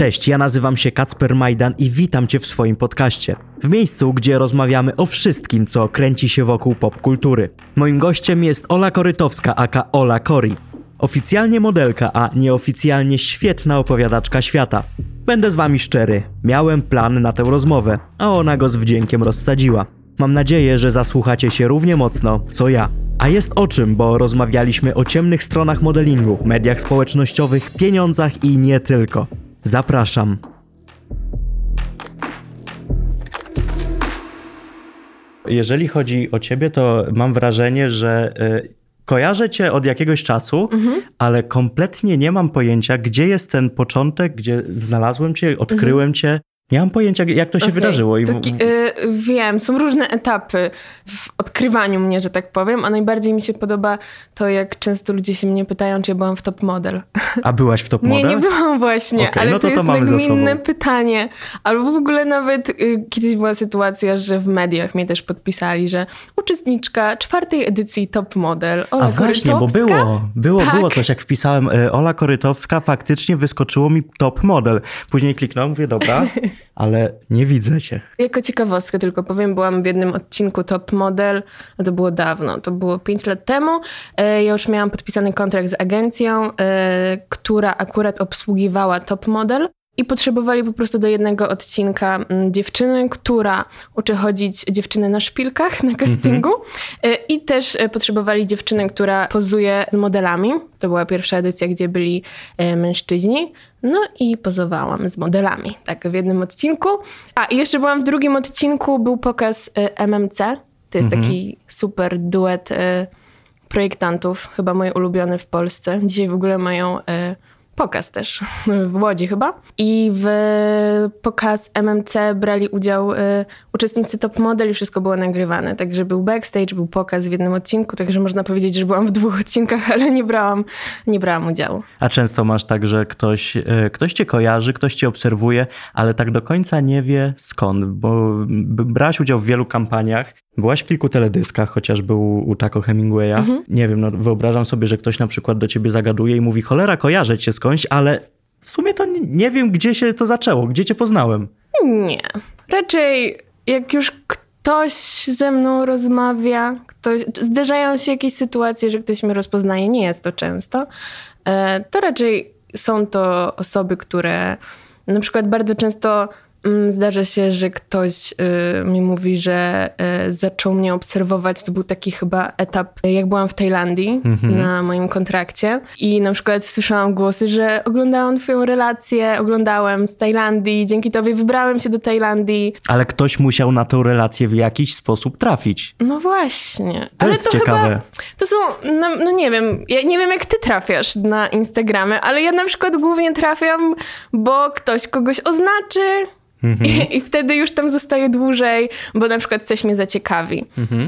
Cześć, ja nazywam się Kacper Majdan i witam Cię w swoim podcaście. W miejscu, gdzie rozmawiamy o wszystkim, co kręci się wokół popkultury. Moim gościem jest Ola Korytowska, aka Ola Kori. Oficjalnie modelka, a nieoficjalnie świetna opowiadaczka świata. Będę z Wami szczery, miałem plan na tę rozmowę, a ona go z wdziękiem rozsadziła. Mam nadzieję, że zasłuchacie się równie mocno, co ja. A jest o czym, bo rozmawialiśmy o ciemnych stronach modelingu, mediach społecznościowych, pieniądzach i nie tylko. Zapraszam. Jeżeli chodzi o ciebie, to mam wrażenie, że y, kojarzę cię od jakiegoś czasu, ale kompletnie nie mam pojęcia, gdzie jest ten początek, gdzie znalazłem cię, odkryłem cię. Nie mam pojęcia, jak to się Okej, wydarzyło. I Taki, y, wiem, są różne etapy w odkrywaniu mnie, że tak powiem, a najbardziej mi się podoba to, jak często ludzie się mnie pytają, czy ja byłam w top model. A byłaś w top Nie, model? nie byłam właśnie, Okej, ale no to, to to jest za nagminne pytanie. Albo w ogóle nawet y, kiedyś była sytuacja, że w mediach mnie też podpisali, że uczestniczka czwartej edycji top model, Ola A właśnie, bo było, było, Tak. było coś, jak wpisałem e, Ola Korytowska, faktycznie wyskoczyło mi top model. Później kliknąłem, mówię, dobra, ale nie widzę cię. Jako ciekawostkę tylko powiem, byłam w jednym odcinku Top Model, to było dawno, to było 5 lat temu. E, Ja już miałam podpisany kontrakt z agencją, e, która akurat obsługiwała Top Model. I potrzebowali po prostu do jednego odcinka mm, dziewczyny, która uczy chodzić dziewczyny na szpilkach na castingu. E, I też e, potrzebowali dziewczyny, która pozuje z modelami. To była pierwsza edycja, gdzie byli e, mężczyźni. No i pozowałam z modelami, tak, w jednym odcinku. A i jeszcze byłam w drugim odcinku, był pokaz MMC. To jest taki super duet projektantów, chyba mój ulubiony w Polsce. Dzisiaj w ogóle mają pokaz też w Łodzi chyba. I w pokaz MMC brali udział e, uczestnicy Top Model i wszystko było nagrywane. Także był backstage, był pokaz w jednym odcinku, także można powiedzieć, że byłam w dwóch odcinkach, ale nie brałam, nie brałam udziału. A często masz tak, że ktoś, e, ktoś cię kojarzy, ktoś cię obserwuje, ale tak do końca nie wie skąd, bo brałaś udział w wielu kampaniach, byłaś w kilku teledyskach, chociażby u, u Taco Hemingwaya. Mhm. Nie wiem, no, wyobrażam sobie, że ktoś na przykład do ciebie zagaduje i mówi, cholera, kojarzę cię skądś, ale w sumie to nie, wiem, gdzie się to zaczęło, gdzie cię poznałem. Nie. Raczej jak już ktoś ze mną rozmawia, ktoś, zdarzają się jakieś sytuacje, że ktoś mnie rozpoznaje, nie jest to często, e, to raczej są to osoby, które na przykład bardzo często zdarza się, że ktoś y, mi mówi, że y, zaczął mnie obserwować. To był taki chyba etap, jak byłam w Tajlandii na moim kontrakcie i na przykład słyszałam głosy, że oglądałam twoją relację, oglądałem z Tajlandii, dzięki tobie wybrałem się do Tajlandii. Ale ktoś musiał na tę relację w jakiś sposób trafić. No właśnie. To ale jest to ciekawe. chyba, to są, no, no nie wiem, ja nie wiem jak ty trafiasz na Instagramy, ale ja na przykład głównie trafiam, bo ktoś kogoś oznaczy i, i wtedy już tam zostaje dłużej, bo na przykład coś mnie zaciekawi.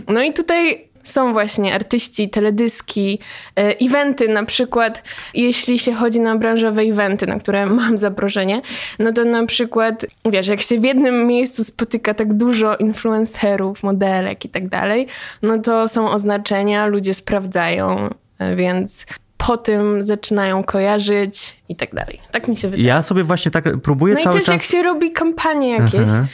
No i tutaj są właśnie artyści, teledyski, e, eventy na przykład. Jeśli się chodzi na branżowe eventy, na które mam zaproszenie, no to na przykład, wiesz, jak się w jednym miejscu spotyka tak dużo influencerów, modelek i tak dalej, no to są oznaczenia, ludzie sprawdzają, e, więc po tym zaczynają kojarzyć i tak dalej. Tak mi się wydaje. Ja sobie właśnie tak próbuję No i cały też czas... jak się robi kampanie jakieś, Aha.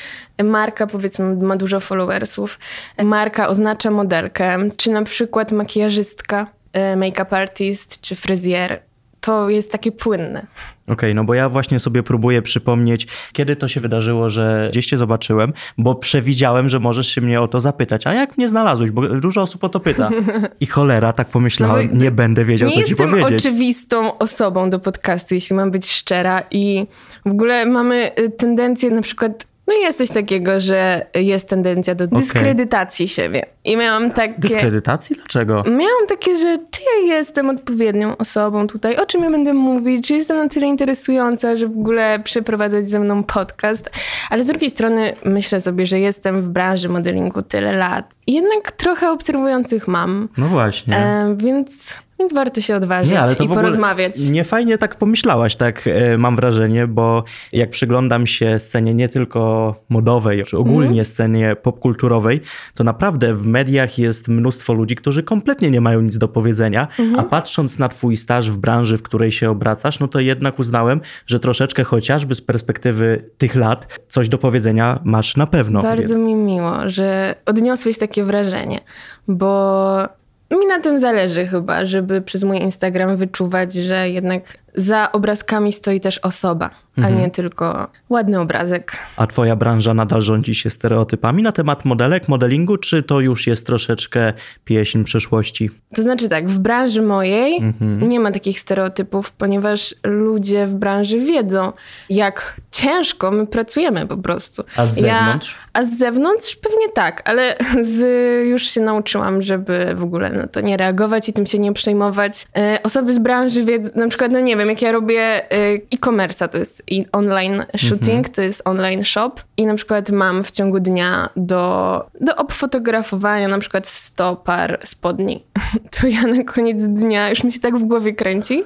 marka powiedzmy ma dużo followersów, marka oznacza modelkę, czy na przykład makijażystka, e, make-up artist, czy fryzjer, to jest takie płynne. Okej, no bo ja właśnie sobie próbuję przypomnieć, kiedy to się wydarzyło, że gdzieś cię zobaczyłem, bo przewidziałem, że możesz się mnie o to zapytać. A jak mnie znalazłeś? Bo dużo osób o to pyta. I cholera, tak pomyślałem, No nie będę wiedział, Nie co ci jestem powiedzieć. oczywistą osobą do podcastu, jeśli mam być szczera i w ogóle mamy y, tendencję na przykład no jest coś takiego, że jest tendencja do dyskredytacji siebie. I miałam takie... Dyskredytacji? Dlaczego? Miałam takie, że czy ja jestem odpowiednią osobą tutaj, o czym ja będę mówić, czy jestem na tyle interesująca, że w ogóle przeprowadzać ze mną podcast. Ale z drugiej strony myślę sobie, że jestem w branży modelingu tyle lat. Jednak trochę obserwujących mam, No właśnie. e, więc, więc warto się odważyć Nie, ale to i porozmawiać. Nie fajnie tak pomyślałaś, tak e, mam wrażenie, bo jak przyglądam się scenie nie tylko modowej, czy ogólnie Mhm. scenie popkulturowej, to naprawdę w mediach jest mnóstwo ludzi, którzy kompletnie nie mają nic do powiedzenia, a patrząc na twój staż w branży, w której się obracasz, no to jednak uznałem, że troszeczkę chociażby z perspektywy tych lat coś do powiedzenia masz na pewno. Bardzo mi miło, że odniosłeś takie wrażenie, bo mi na tym zależy chyba, żeby przez mój Instagram wyczuwać, że jednak za obrazkami stoi też osoba, a nie tylko ładny obrazek. A twoja branża nadal rządzi się stereotypami na temat modelek, modelingu, czy to już jest troszeczkę pieśń przyszłości? To znaczy tak, w branży mojej nie ma takich stereotypów, ponieważ ludzie w branży wiedzą, jak ciężko my pracujemy po prostu. A z zewnątrz? a z zewnątrz pewnie tak, ale z, już się nauczyłam, żeby w ogóle na to nie reagować i tym się nie przejmować. E, osoby z branży wiedzą, na przykład, no nie wiem, jak ja robię e, e-commerce, to jest online shooting, to jest online shop i na przykład mam w ciągu dnia do, do obfotografowania na przykład 100 par spodni. To ja na koniec dnia już mi się tak w głowie kręci,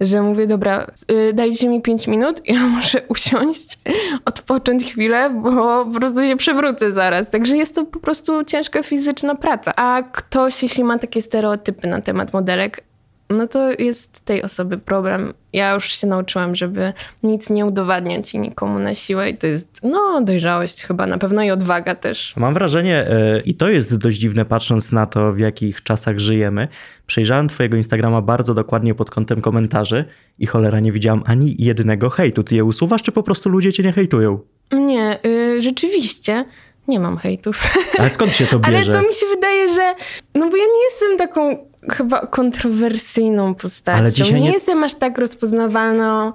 że mówię, dobra, y, dajcie mi 5 minut, ja muszę usiąść, odpocząć chwilę, bo po prostu się przewrócę zaraz. Także jest to po prostu ciężka fizyczna praca. A ktoś, jeśli ma takie stereotypy na temat modelek, no to jest tej osoby problem. Ja już się nauczyłam, żeby nic nie udowadniać i nikomu na siłę i to jest, no, dojrzałość chyba na pewno i odwaga też. Mam wrażenie, e, i to jest dość dziwne, patrząc na to, w jakich czasach żyjemy. Przejrzałem Twojego Instagrama bardzo dokładnie pod kątem komentarzy i cholera nie widziałam ani jednego hejtu. Ty je usuwasz, czy po prostu ludzie cię nie hejtują? Nie, y, rzeczywiście nie mam hejtów. Ale skąd się to Ale bierze? to mi się wydaje, że. No bo ja nie jestem taką chyba kontrowersyjną postacią. Nie... nie- jestem aż tak rozpoznawalną.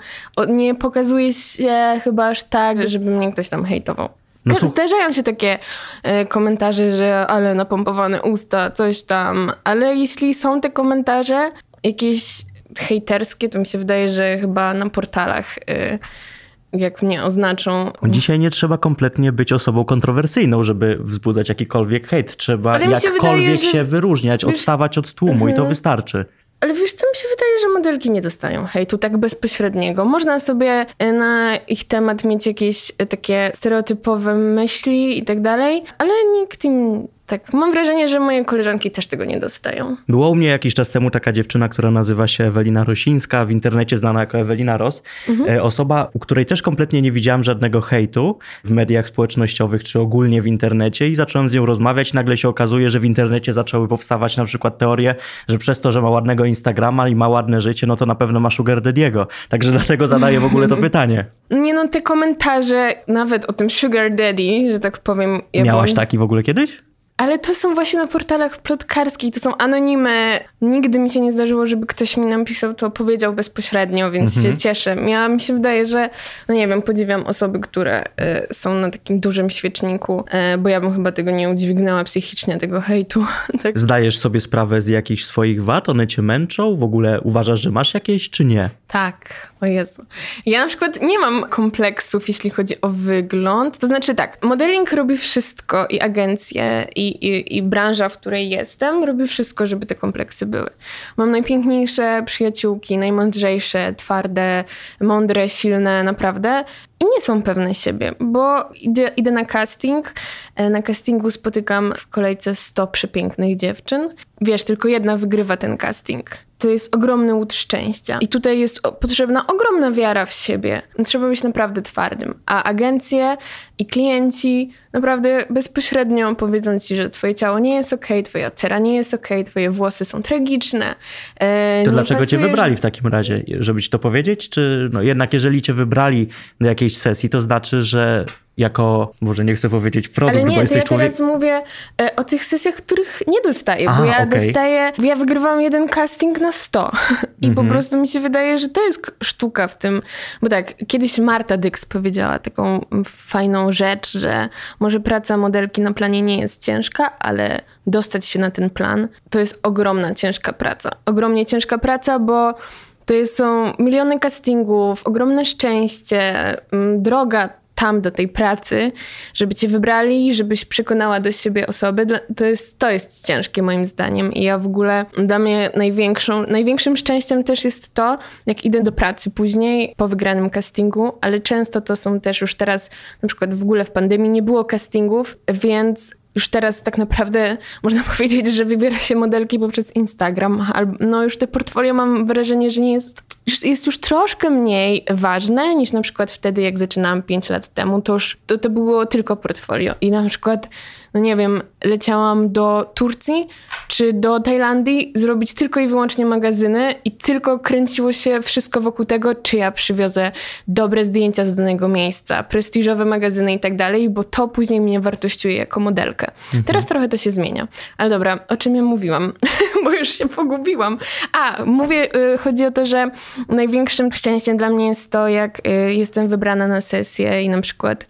Nie pokazuję się chyba aż tak, żeby mnie ktoś tam hejtował. No Zdarzają się takie e, komentarze, że ale napompowane usta, coś tam. Ale jeśli są te komentarze jakieś hejterskie, to mi się wydaje, że chyba na portalach, e, jak mnie oznaczą, Dzisiaj nie trzeba kompletnie być osobą kontrowersyjną, żeby wzbudzać jakikolwiek hejt. Trzeba Ale się jakkolwiek że- się wyróżniać, odstawać od tłumu i to wystarczy. Ale wiesz co, mi się wydaje, że modelki nie dostają hejtu tak bezpośredniego. Można sobie e, na ich temat mieć jakieś e, takie stereotypowe myśli i tak dalej, ale nikt im tak... Mam wrażenie, że moje koleżanki też tego nie dostają. Była u mnie jakiś czas temu taka dziewczyna, która nazywa się Ewelina Rosińska, w internecie znana jako Ewelina Ros. E, Osoba, u której też kompletnie nie widziałam żadnego hejtu w mediach społecznościowych czy ogólnie w internecie i zacząłem z nią rozmawiać. Nagle się okazuje, że w internecie zaczęły powstawać na przykład teorie, że przez to, że ma ładnego Instagrama i ma ładne życie, no to na pewno ma sugar daddy'ego. Także dlatego zadaję w ogóle to pytanie. Nie no, te komentarze, nawet o tym sugar daddy, że tak powiem... Ja Miałaś byłam- taki w ogóle kiedyś? Ale to są właśnie na portalach plotkarskich, to są anonimy. Nigdy mi się nie zdarzyło, żeby ktoś mi napisał, to powiedział bezpośrednio, więc się cieszę. Ja mi się wydaje, że, no nie wiem, podziwiam osoby, które e, są na takim dużym świeczniku, e, bo ja bym chyba tego nie udźwignęła psychicznie, tego hejtu. tak. Zdajesz sobie sprawę z jakichś swoich wad? One cię męczą? W ogóle uważasz, że masz jakieś, czy nie? Tak, o Jezu. Ja na przykład nie mam kompleksów, jeśli chodzi o wygląd. To znaczy tak, modeling robi wszystko i agencje, i, i, i branża, w której jestem, robi wszystko, żeby te kompleksy były. Mam najpiękniejsze przyjaciółki, najmądrzejsze, twarde, mądre, silne, naprawdę. I nie są pewne siebie, bo idę, idę na casting. e, Na castingu spotykam w kolejce 100 przepięknych dziewczyn. Wiesz, tylko jedna wygrywa ten casting. To jest ogromny łód szczęścia. I tutaj jest potrzebna ogromna wiara w siebie. Trzeba być naprawdę twardym. A agencje i klienci naprawdę bezpośrednio powiedzą ci, że twoje ciało nie jest okej, twoja cera nie jest okej, twoje włosy są tragiczne. e, To dlaczego cię pasujesz- wybrali w takim razie? Żeby ci to powiedzieć? Czy no jednak jeżeli cię wybrali do jakiejś sesji, to znaczy, że jako, może nie chcę powiedzieć produkt, Ale bo nie, to jesteś ja człowiek... teraz mówię e, o tych sesjach, których nie dostaję, bo ja okej. dostaję, ja wygrywam jeden casting na 100 i Mhm. po prostu mi się wydaje, że to jest sztuka w tym, bo tak, kiedyś Marta Dyks powiedziała taką fajną rzecz, że może praca modelki na planie nie jest ciężka, ale dostać się na ten plan to jest ogromna, ciężka praca. Ogromnie ciężka praca, bo to jest, są miliony castingów, ogromne szczęście, mm, droga tam do tej pracy, żeby cię wybrali, żebyś przekonała do siebie osoby. To jest, to jest ciężkie moim zdaniem i ja w ogóle dla mnie największą, największym szczęściem też jest to, jak idę do pracy później po wygranym castingu, ale często to są też już teraz, na przykład w ogóle w pandemii nie było castingów, więc już teraz tak naprawdę można powiedzieć, że wybiera się modelki poprzez Instagram. No już te portfolio mam wrażenie, że nie jest, jest już troszkę mniej ważne niż na przykład wtedy, jak zaczynałam 5 lat temu. To już to, to było tylko portfolio. I na przykład no nie wiem, leciałam do Turcji czy do Tajlandii zrobić tylko i wyłącznie magazyny i tylko kręciło się wszystko wokół tego, czy ja przywiozę dobre zdjęcia z danego miejsca, prestiżowe magazyny i tak dalej, bo to później mnie wartościuje jako modelkę. Mhm. Teraz trochę to się zmienia. Ale dobra, o czym ja mówiłam? bo już się pogubiłam. A, mówię, y, chodzi o to, że największym szczęściem dla mnie jest to, jak y, jestem wybrana na sesję i na przykład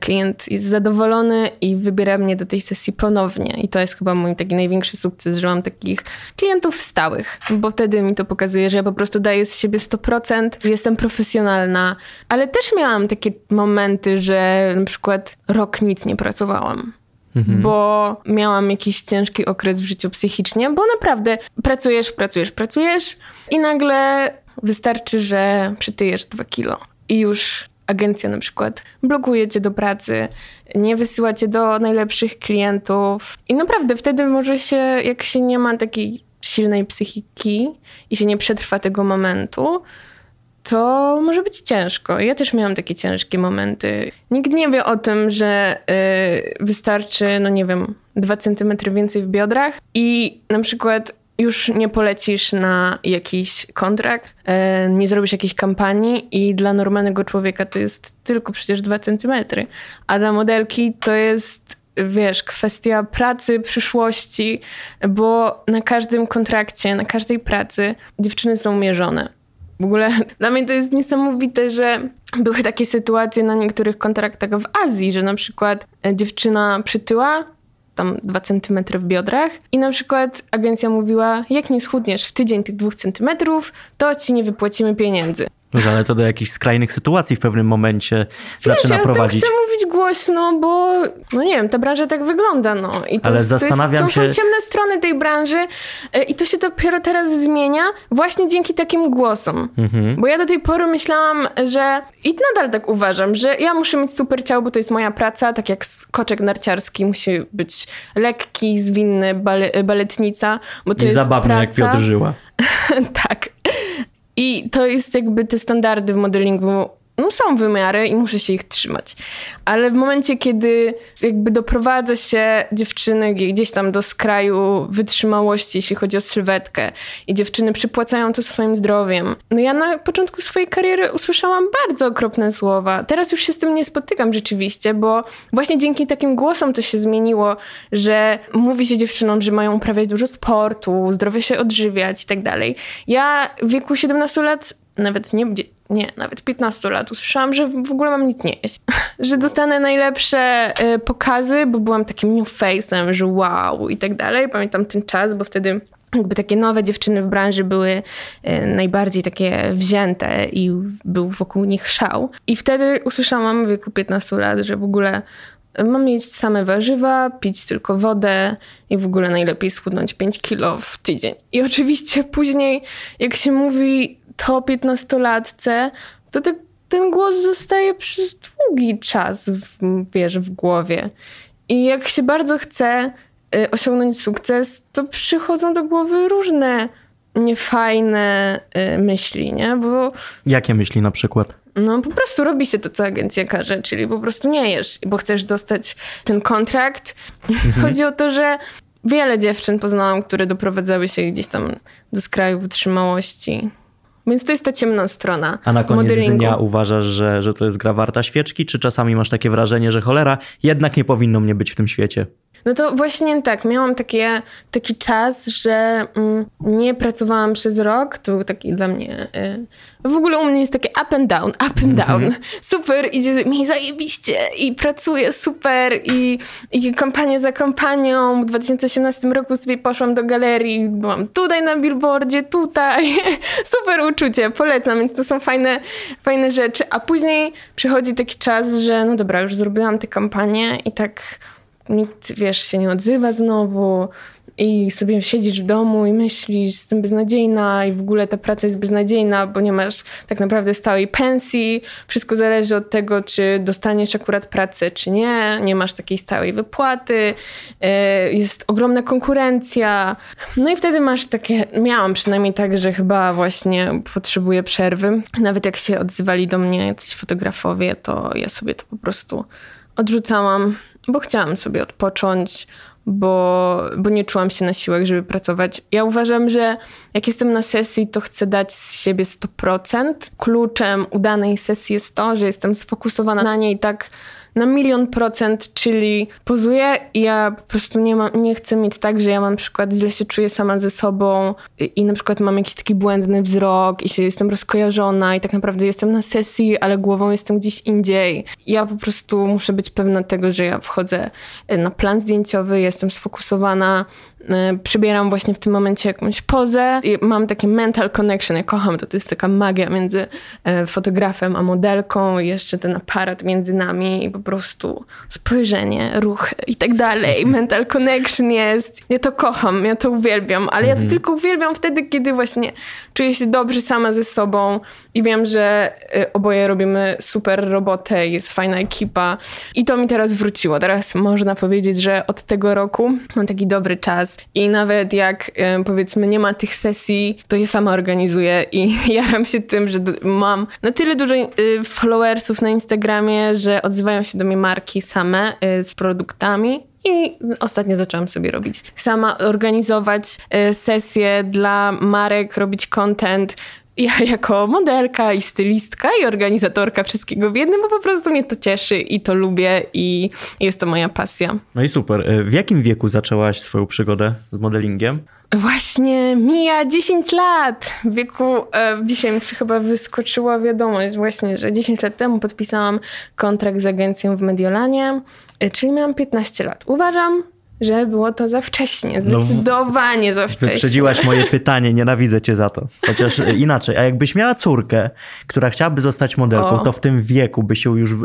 klient jest zadowolony i wybiera mnie do tej sesji ponownie. I to jest chyba mój taki największy sukces, że mam takich klientów stałych, bo wtedy mi to pokazuje, że ja po prostu daję z siebie 100%, jestem profesjonalna, ale też miałam takie momenty, że na przykład rok nic nie pracowałam. Mhm. Bo miałam jakiś ciężki okres w życiu psychicznie, bo naprawdę pracujesz, pracujesz, pracujesz i nagle wystarczy, że przytyjesz dwa kilo i już agencja na przykład blokuje cię do pracy, nie wysyła cię do najlepszych klientów. I naprawdę wtedy może się, jak się nie ma takiej silnej psychiki i się nie przetrwa tego momentu, to może być ciężko. Ja też miałam takie ciężkie momenty. Nikt nie wie o tym, że yy, wystarczy, no nie wiem, dwa centymetry więcej w biodrach i na przykład już nie polecisz na jakiś kontrakt, e, nie zrobisz jakiejś kampanii i dla normalnego człowieka to jest tylko przecież dwa centymetry, a dla modelki to jest wiesz, kwestia pracy, przyszłości, bo na każdym kontrakcie, na każdej pracy dziewczyny są mierzone. W ogóle dla mnie to jest niesamowite, że były takie sytuacje na niektórych kontraktach w Azji, że na przykład dziewczyna przytyła, tam 2 cm w biodrach i na przykład agencja mówiła, jak nie schudniesz w tydzień tych 2 cm, to ci nie wypłacimy pieniędzy. No, ale to do jakichś skrajnych sytuacji w pewnym momencie Wiesz, zaczyna ja prowadzić. Ja chcę mówić głośno, bo no nie wiem, ta branża tak wygląda. No. I to ale jest, zastanawiam to jest, się... Są ciemne strony tej branży e, i to się dopiero teraz zmienia właśnie dzięki takim głosom. Mhm. Bo ja do tej pory myślałam, że i nadal tak uważam, że ja muszę mieć super ciało, bo to jest moja praca, tak jak koczek narciarski musi być lekki, zwinny, bale, baletnica, bo to I jest zabawny praca. jak Piotr Żyła. tak. I to jest jakby te standardy w modelingu no są wymiary i muszę się ich trzymać. Ale w momencie, kiedy jakby doprowadza się dziewczyny gdzieś tam do skraju wytrzymałości, jeśli chodzi o sylwetkę i dziewczyny przypłacają to swoim zdrowiem. No ja na początku swojej kariery usłyszałam bardzo okropne słowa. Teraz już się z tym nie spotykam rzeczywiście, bo właśnie dzięki takim głosom to się zmieniło, że mówi się dziewczynom, że mają uprawiać dużo sportu, zdrowie się odżywiać i tak dalej. Ja w wieku 17 lat nawet nie, nie, nawet 15 lat usłyszałam, że w ogóle mam nic nie jeść. że dostanę najlepsze y, pokazy, bo byłam takim new face'em, że wow i tak dalej. Pamiętam ten czas, bo wtedy jakby takie nowe dziewczyny w branży były y, najbardziej takie wzięte i był wokół nich szał. I wtedy usłyszałam w wieku 15 lat, że w ogóle Mam jeść same warzywa, pić tylko wodę i w ogóle najlepiej schudnąć 5 kilo w tydzień. I oczywiście później, jak się mówi to 15-latce, to te, ten głos zostaje przez długi czas, w, wiesz, w głowie. I jak się bardzo chce y, osiągnąć sukces, to przychodzą do głowy różne niefajne y, myśli, nie? Bo... Jakie myśli na przykład? No po prostu robi się to, co agencja każe, czyli po prostu nie jesz, bo chcesz dostać ten kontrakt. Mhm. Chodzi o to, że wiele dziewczyn poznałam, które doprowadzały się gdzieś tam do skraju wytrzymałości. Więc to jest ta ciemna strona. A na koniec modelingu. dnia uważasz, że, że to jest gra warta świeczki, czy czasami masz takie wrażenie, że cholera, jednak nie powinno mnie być w tym świecie? No to właśnie tak, miałam takie, taki czas, że mm, nie pracowałam przez rok. To był taki dla mnie. Y, w ogóle u mnie jest takie up and down, up and down. Mm -hmm. Super, idzie mi zajebiście i pracuję super i, i kampanię za kampanią. W 2018 roku sobie poszłam do galerii, byłam tutaj na billboardzie, tutaj. super uczucie, polecam, więc to są fajne, fajne rzeczy. A później przychodzi taki czas, że no dobra, już zrobiłam tę kampanię i tak nikt, wiesz, się nie odzywa znowu i sobie siedzisz w domu i myślisz, jestem beznadziejna i w ogóle ta praca jest beznadziejna, bo nie masz tak naprawdę stałej pensji. Wszystko zależy od tego, czy dostaniesz akurat pracę, czy nie. Nie masz takiej stałej wypłaty. E, jest ogromna konkurencja. No i wtedy masz takie, miałam przynajmniej tak, że chyba właśnie potrzebuję przerwy. Nawet jak się odzywali do mnie jacyś fotografowie, to ja sobie to po prostu odrzucałam, bo chciałam sobie odpocząć, bo, bo nie czułam się na siłach, żeby pracować. Ja uważam, że jak jestem na sesji, to chcę dać z siebie 100%. Kluczem udanej sesji jest to, że jestem sfokusowana na niej tak na milion procent, czyli pozuję i ja po prostu nie, nie chcę mieć tak, że ja mam na przykład źle się czuję sama ze sobą i, i na przykład mam jakiś taki błędny wzrok i się jestem rozkojarzona i tak naprawdę jestem na sesji, ale głową jestem gdzieś indziej. Ja po prostu muszę być pewna tego, że ja wchodzę na plan zdjęciowy, jestem sfokusowana, przybieram właśnie w tym momencie jakąś pozę i mam takie mental connection, ja kocham to, to jest taka magia między e, fotografem a modelką, jeszcze ten aparat między nami i po prostu spojrzenie, ruch i tak dalej. Mental connection jest. Ja to kocham, ja to uwielbiam, ale ja to mhm. tylko uwielbiam wtedy, kiedy właśnie czuję się dobrze sama ze sobą i wiem, że e, oboje robimy super robotę, jest fajna ekipa i to mi teraz wróciło. Teraz można powiedzieć, że od tego roku mam taki dobry czas i nawet jak powiedzmy nie ma tych sesji, to je sama organizuję i jaram się tym, że mam na tyle dużo y, followersów na Instagramie, że odzywają się do mnie marki same y, z produktami i ostatnio zaczęłam sobie robić sama, organizować y, sesje dla marek, robić content. Ja jako modelka i stylistka i organizatorka wszystkiego w jednym, bo po prostu mnie to cieszy i to lubię i jest to moja pasja. No i super. E, w jakim wieku zaczęłaś swoją przygodę z modelingiem? Właśnie mija 10 lat. W wieku, e, dzisiaj mi chyba wyskoczyła wiadomość właśnie, że 10 lat temu podpisałam kontrakt z agencją w Mediolanie, e, czyli miałam 15 lat. Uważam, że było to za wcześnie, no, zdecydowanie no, za wcześnie. Wyprzedziłaś moje pytanie, nienawidzę cię za to. Chociaż e, inaczej, a jakbyś miała córkę, która chciałaby zostać modelką, o. to w tym wieku by się już y,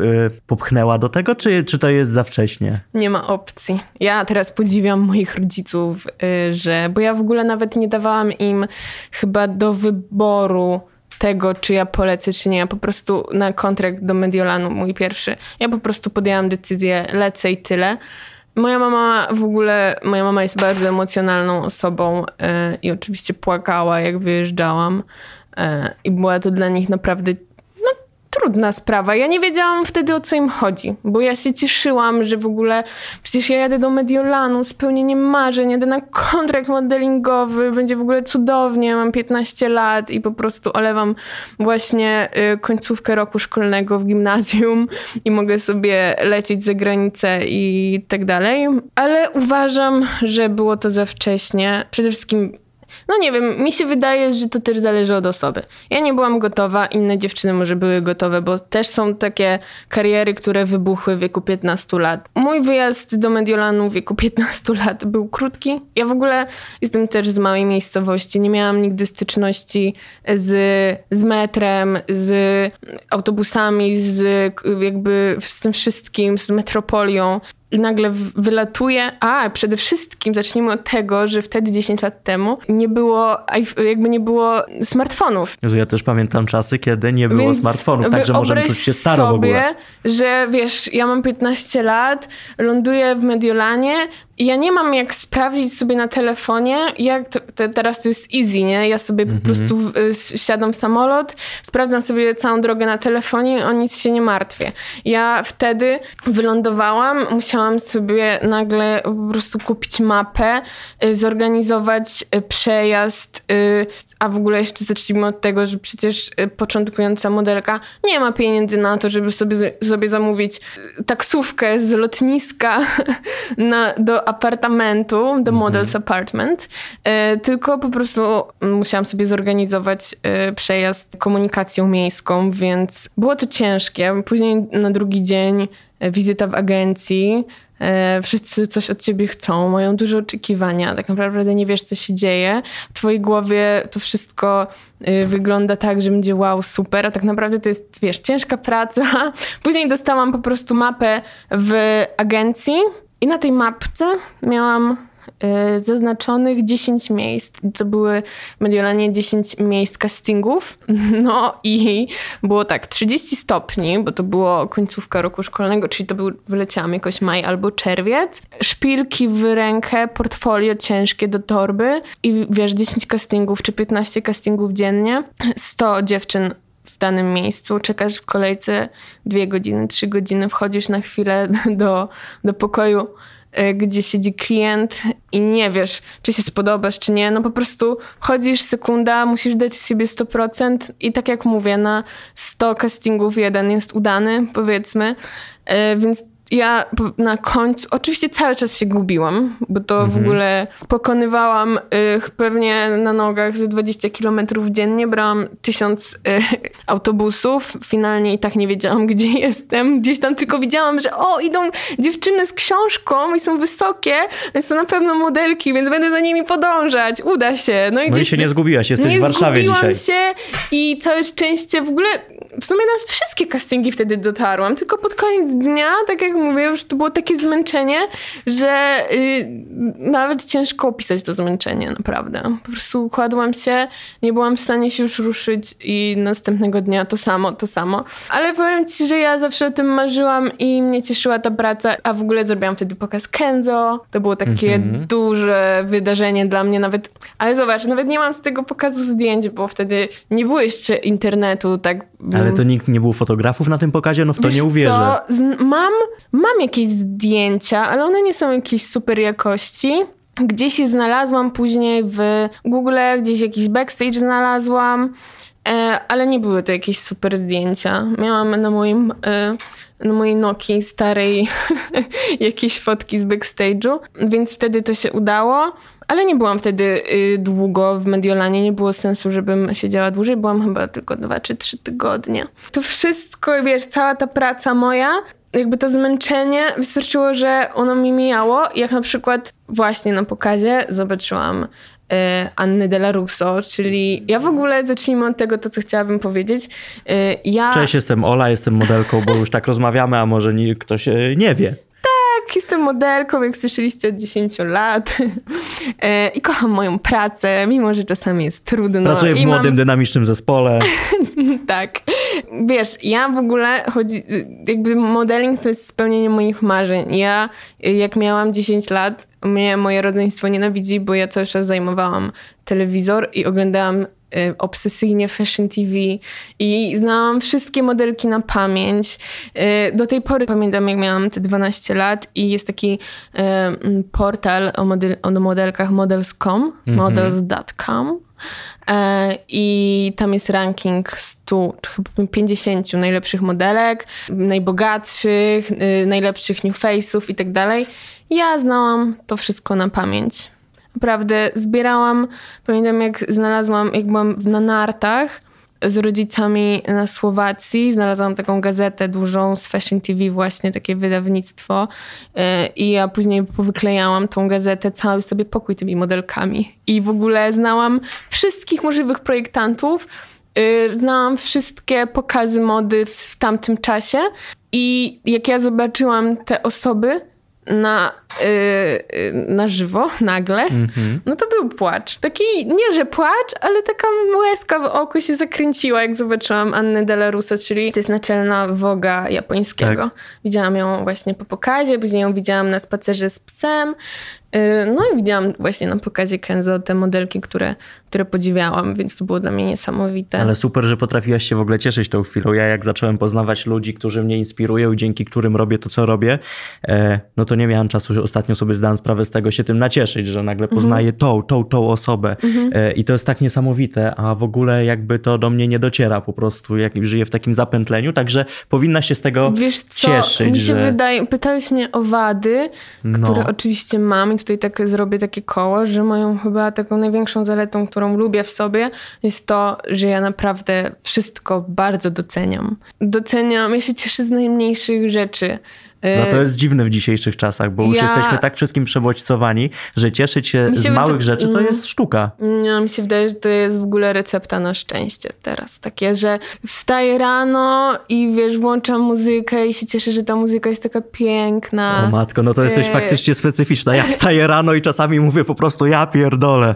popchnęła do tego, czy, czy to jest za wcześnie? Nie ma opcji. Ja teraz podziwiam moich rodziców, y, że, bo ja w ogóle nawet nie dawałam im chyba do wyboru tego, czy ja polecę, czy nie. Ja po prostu na kontrakt do Mediolanu, mój pierwszy, ja po prostu podjęłam decyzję, lecę i tyle. Moja mama w ogóle, moja mama jest bardzo emocjonalną osobą yy, i oczywiście płakała, jak wyjeżdżałam. Yy, I była to dla nich naprawdę trudna sprawa. Ja nie wiedziałam wtedy o co im chodzi, bo ja się cieszyłam, że w ogóle przecież ja jadę do Mediolanu, spełnienie marzeń, jadę na kontrakt modelingowy, będzie w ogóle cudownie, mam 15 lat i po prostu olewam właśnie y, końcówkę roku szkolnego w gimnazjum i mogę sobie lecieć za granicę i tak dalej. Ale uważam, że było to za wcześnie. Przede wszystkim no nie wiem, mi się wydaje, że to też zależy od osoby. Ja nie byłam gotowa, inne dziewczyny może były gotowe, bo też są takie kariery, które wybuchły w wieku 15 lat. Mój wyjazd do Mediolanu w wieku 15 lat był krótki. Ja w ogóle jestem też z małej miejscowości. Nie miałam nigdy styczności z, z metrem, z autobusami, z jakby z tym wszystkim, z metropolią i nagle wylatuje. A, przede wszystkim zacznijmy od tego, że wtedy 10 lat temu nie było, jakby nie było smartfonów. Ja też pamiętam czasy, kiedy nie było Więc smartfonów, także możemy czuć się staro sobie, w ogóle. że wiesz, ja mam 15 lat, ląduję w Mediolanie, ja nie mam jak sprawdzić sobie na telefonie, jak to, to, teraz to jest easy, nie? Ja sobie mm -hmm. po mhm. prostu w, siadam w samolot, sprawdzam sobie całą drogę na telefonie i o nic się nie martwię. Ja wtedy wylądowałam, musiałam sobie nagle po prostu kupić mapę, y, zorganizować y, przejazd, y, a w ogóle jeszcze zacznijmy od tego, że przecież początkująca modelka nie ma pieniędzy na to, żeby sobie, sobie zamówić taksówkę z lotniska na, do apartamentu, The mhm. Models Apartment, e, tylko po prostu musiałam sobie zorganizować e, przejazd komunikacją miejską, więc było to ciężkie. Później na drugi dzień e, wizyta w agencji. Wszyscy coś od ciebie chcą, mają duże oczekiwania, tak naprawdę nie wiesz, co się dzieje. W twojej głowie to wszystko wygląda tak, że będzie wow, super, a tak naprawdę to jest, wiesz, ciężka praca. Później dostałam po prostu mapę w agencji, i na tej mapce miałam y, zaznaczonych 10 miejsc. To były w Mediolanie 10 miejsc castingów. No i było tak, 30 stopni, bo to było końcówka roku szkolnego, czyli to był, wyleciałam jakoś maj albo czerwiec. Szpilki w rękę, portfolio ciężkie do torby i wiesz, 10 castingów czy 15 castingów dziennie. 100 dziewczyn w danym miejscu, czekasz w kolejce dwie godziny, trzy godziny, wchodzisz na chwilę do, do pokoju, e, gdzie siedzi klient i nie wiesz, czy się spodobasz, czy nie. No po prostu chodzisz sekunda, musisz dać siebie 100% i tak jak mówię, na 100 castingów jeden jest udany, powiedzmy. E, więc ja na końcu, oczywiście cały czas się gubiłam, bo to mhm. w ogóle pokonywałam y, pewnie na nogach ze 20 kilometrów dziennie, brałam tysiąc y, autobusów, finalnie i tak nie wiedziałam, gdzie jestem. Gdzieś tam tylko widziałam, że o, idą dziewczyny z książką i są wysokie, więc to na pewno modelki, więc będę za nimi podążać, uda się. No i, no i się nie zgubiłaś, jesteś nie w Warszawie dzisiaj. Nie się i całe szczęście w ogóle, w sumie na wszystkie castingi wtedy dotarłam, tylko pod koniec dnia, tak jak mówię, już to było takie zmęczenie, że y, nawet ciężko opisać to zmęczenie, naprawdę. Po prostu układłam się, nie byłam w stanie się już ruszyć i następnego dnia to samo, to samo. Ale powiem ci, że ja zawsze o tym marzyłam i mnie cieszyła ta praca, a w ogóle zrobiłam wtedy pokaz Kenzo. To było takie mhm. duże wydarzenie dla mnie nawet. Ale zobacz, nawet nie mam z tego pokazu zdjęć, bo wtedy nie było jeszcze internetu, tak. Ale to nikt nie było fotografów na tym pokazie? No w to Wiesz nie uwierzę. Co? Mam, mam jakieś zdjęcia, ale one nie są jakiejś super jakości. Gdzieś je znalazłam później w Google, gdzieś jakiś backstage znalazłam, e, ale nie były to jakieś super zdjęcia. Miałam na moim e, na mojej Nokii starej jakieś fotki z backstage'u, więc wtedy to się udało. Ale nie byłam wtedy y, długo w Mediolanie, nie było sensu, żebym siedziała dłużej. Byłam chyba tylko dwa czy trzy tygodnie. To wszystko, wiesz, cała ta praca moja, jakby to zmęczenie wystarczyło, że ono mi mijało. Jak na przykład właśnie na pokazie zobaczyłam y, Anny Della Russo, czyli ja w ogóle zacznijmy od tego, to co chciałabym powiedzieć. Y, ja... Cześć, jestem Ola, jestem modelką, bo już tak rozmawiamy, a może nie, ktoś nie wie tak, jestem modelką, jak słyszeliście, od 10 lat. E, I kocham moją pracę, mimo że czasami jest trudno. Pracuję w I młodym, mam... dynamicznym zespole. tak. Wiesz, ja w ogóle chodzi, jakby modeling to jest spełnienie moich marzeń. Ja, jak miałam 10 lat, mnie moje rodzeństwo nienawidzi, bo ja cały czas zajmowałam telewizor i oglądałam obsesyjnie Fashion TV i znałam wszystkie modelki na pamięć. Y, do tej pory pamiętam, jak miałam te 12 lat i jest taki y, portal o, model, o modelkach models.com, mhm. models.com i tam jest ranking 100, chyba 50 najlepszych modelek, najbogatszych, najlepszych new face'ów i tak dalej. Ja znałam to wszystko na pamięć. Naprawdę zbierałam, pamiętam jak znalazłam, jak byłam na nartach z rodzicami na Słowacji, znalazłam taką gazetę dużą z Fashion TV właśnie, takie wydawnictwo. Y, i ja później powyklejałam tą gazetę, cały sobie pokój tymi modelkami. I w ogóle znałam wszystkich możliwych projektantów, y, znałam wszystkie pokazy mody w tamtym czasie. I jak ja zobaczyłam te osoby, na, yy, na żywo, nagle, mm -hmm. no to był płacz. Taki, nie że płacz, ale taka łezka w oku się zakręciła, jak zobaczyłam Annę Della Russo, czyli to jest naczelna woga japońskiego. Tak. Widziałam ją właśnie po pokazie, później ją widziałam na spacerze z psem. Yy, no i widziałam właśnie na pokazie Kenzo te modelki, które które podziwiałam, więc to było dla mnie niesamowite. Ale super, że potrafiłaś się w ogóle cieszyć tą chwilą. Ja jak zacząłem poznawać ludzi, którzy mnie inspirują i dzięki którym robię to, co robię, e, no to nie miałem czasu, ostatnio sobie zdałem sprawę z tego, się tym nacieszyć, że nagle poznaję mhm. tą, tą, tą osobę mhm. E, i to jest tak niesamowite, a w ogóle jakby to do mnie nie dociera po prostu, jak żyję w takim zapętleniu, także powinna się z tego Wiesz co, cieszyć. Mi się że... wydaje, pytałeś mnie o wady, no. które oczywiście mam i tutaj tak zrobię takie koło, że moją chyba taką największą zaletą, którą lubię w sobie, jest to, że ja naprawdę wszystko bardzo doceniam. Doceniam, ja się cieszę z najmniejszych rzeczy. No to jest dziwne w dzisiejszych czasach, bo już Ja- jesteśmy tak wszystkim przebodźcowani, że cieszyć się się z wyda- małych rzeczy to Mm. jest sztuka. No, mi się wydaje, że to jest w ogóle recepta na szczęście teraz. Takie, że wstaję rano i wiesz, włączam muzykę i się cieszę, że ta muzyka jest taka piękna. O matko, no to jesteś E, faktycznie specyficzna. Ja wstaję rano i czasami mówię po prostu ja pierdolę.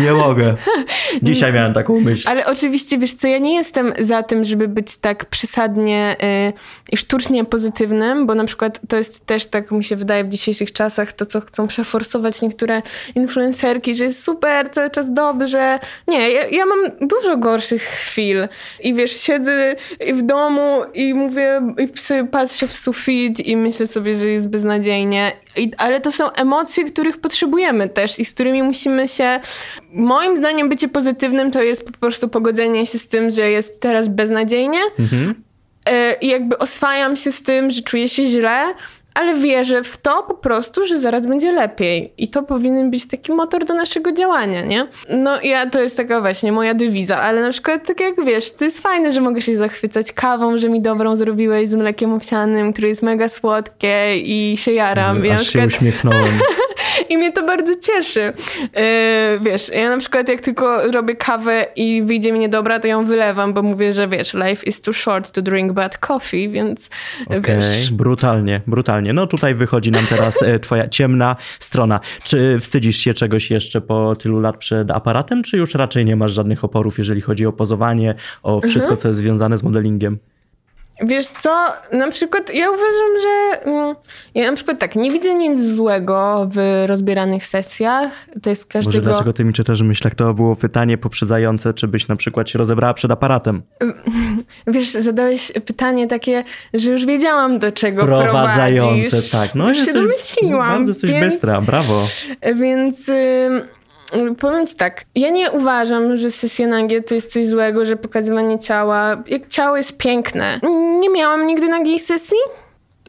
Nie mogę. Dzisiaj miałem taką myśl. Ale oczywiście, wiesz co, ja nie jestem za tym, żeby być tak przesadnie y, i sztucznie pozytywnym, bo na przykład to jest też tak, mi się wydaje, w dzisiejszych czasach, to co chcą przeforsować niektóre influencerki, że jest super, cały czas dobrze. Nie, ja, ja mam dużo gorszych chwil i wiesz, siedzę w domu i mówię, i patrzę w sufit i myślę sobie, że jest beznadziejnie. I, ale to są emocje, których potrzebujemy też i z którymi musimy się. Moim zdaniem, bycie pozytywnym to jest po prostu pogodzenie się z tym, że jest teraz beznadziejnie. E, I jakby oswajam się z tym, że czuję się źle, ale wierzę w to po prostu, że zaraz będzie lepiej. I to powinien być taki motor do naszego działania, nie? No ja to jest taka właśnie moja dewiza, ale na przykład tak jak wiesz, to jest fajne, że mogę się zachwycać kawą, że mi dobrą zrobiłeś z mlekiem owsianym, które jest mega słodkie i się jaram. Na Aż się przykład- uśmiechnąłem. i mnie to bardzo cieszy. Yy, wiesz, ja na przykład jak tylko robię kawę i wyjdzie mi niedobra, to ją wylewam, bo mówię, że wiesz, life is too short to drink bad coffee, więc Okej, wiesz. brutalnie, brutalnie. No tutaj wychodzi nam teraz e, twoja ciemna strona. Czy wstydzisz się czegoś jeszcze po tylu lat przed aparatem, czy już raczej nie masz żadnych oporów, jeżeli chodzi o pozowanie, o wszystko, co jest związane z modelingiem? Wiesz co, na przykład ja uważam, że mm, ja na przykład tak, nie widzę nic złego w rozbieranych sesjach. To jest Może każdego... dlaczego ty mi czytasz myślach? To było pytanie poprzedzające, czy byś na przykład się rozebrała przed aparatem. Wiesz, zadałeś pytanie takie, że już wiedziałam do czego Prowadzające, prowadzisz. tak. No już się domyśliłam. Bardzo jesteś więc... bystra, brawo. Więc ym, powiem ci tak, ja nie uważam, że sesja nagie to jest coś złego, że pokazywanie ciała, jak ciało jest piękne. Nie miałam nigdy nagiej sesji,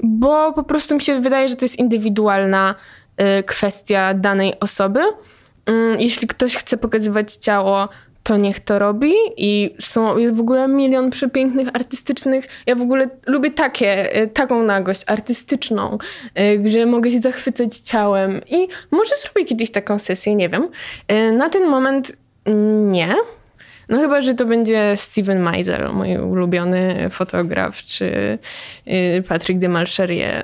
bo po prostu mi się wydaje, że to jest indywidualna y, kwestia danej osoby. Ym, Jeśli ktoś chce pokazywać ciało, to niech to robi i są, jest w ogóle milion przepięknych, artystycznych. Ja w ogóle lubię takie, y, taką nagość artystyczną, y, że mogę się zachwycać ciałem i może zrobię kiedyś taką sesję, nie wiem. Y, Na ten moment nie. No chyba, że to będzie Steven Meisel, mój ulubiony fotograf, czy Patrick de Malcherie.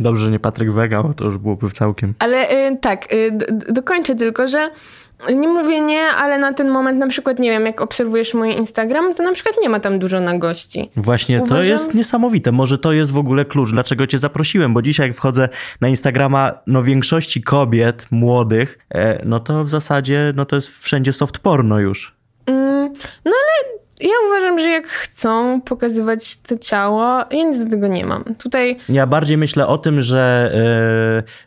Dobrze, że nie Patryk Wega, bo to już byłoby całkiem. Ale y, tak, y, dokończę tylko, że nie mówię nie, ale na ten moment na przykład, nie wiem, jak obserwujesz mój Instagram, to na przykład nie ma tam dużo nagości. Właśnie to Uważam- jest niesamowite. Może to jest w ogóle klucz, dlaczego cię zaprosiłem, bo dzisiaj jak wchodzę na Instagrama no większości kobiet młodych, e, no to w zasadzie no to jest wszędzie soft porno już. Mm, no ale ja uważam, że jak chcą pokazywać to ciało, ja nic do tego nie mam. Tutaj Ja bardziej myślę o tym, że e,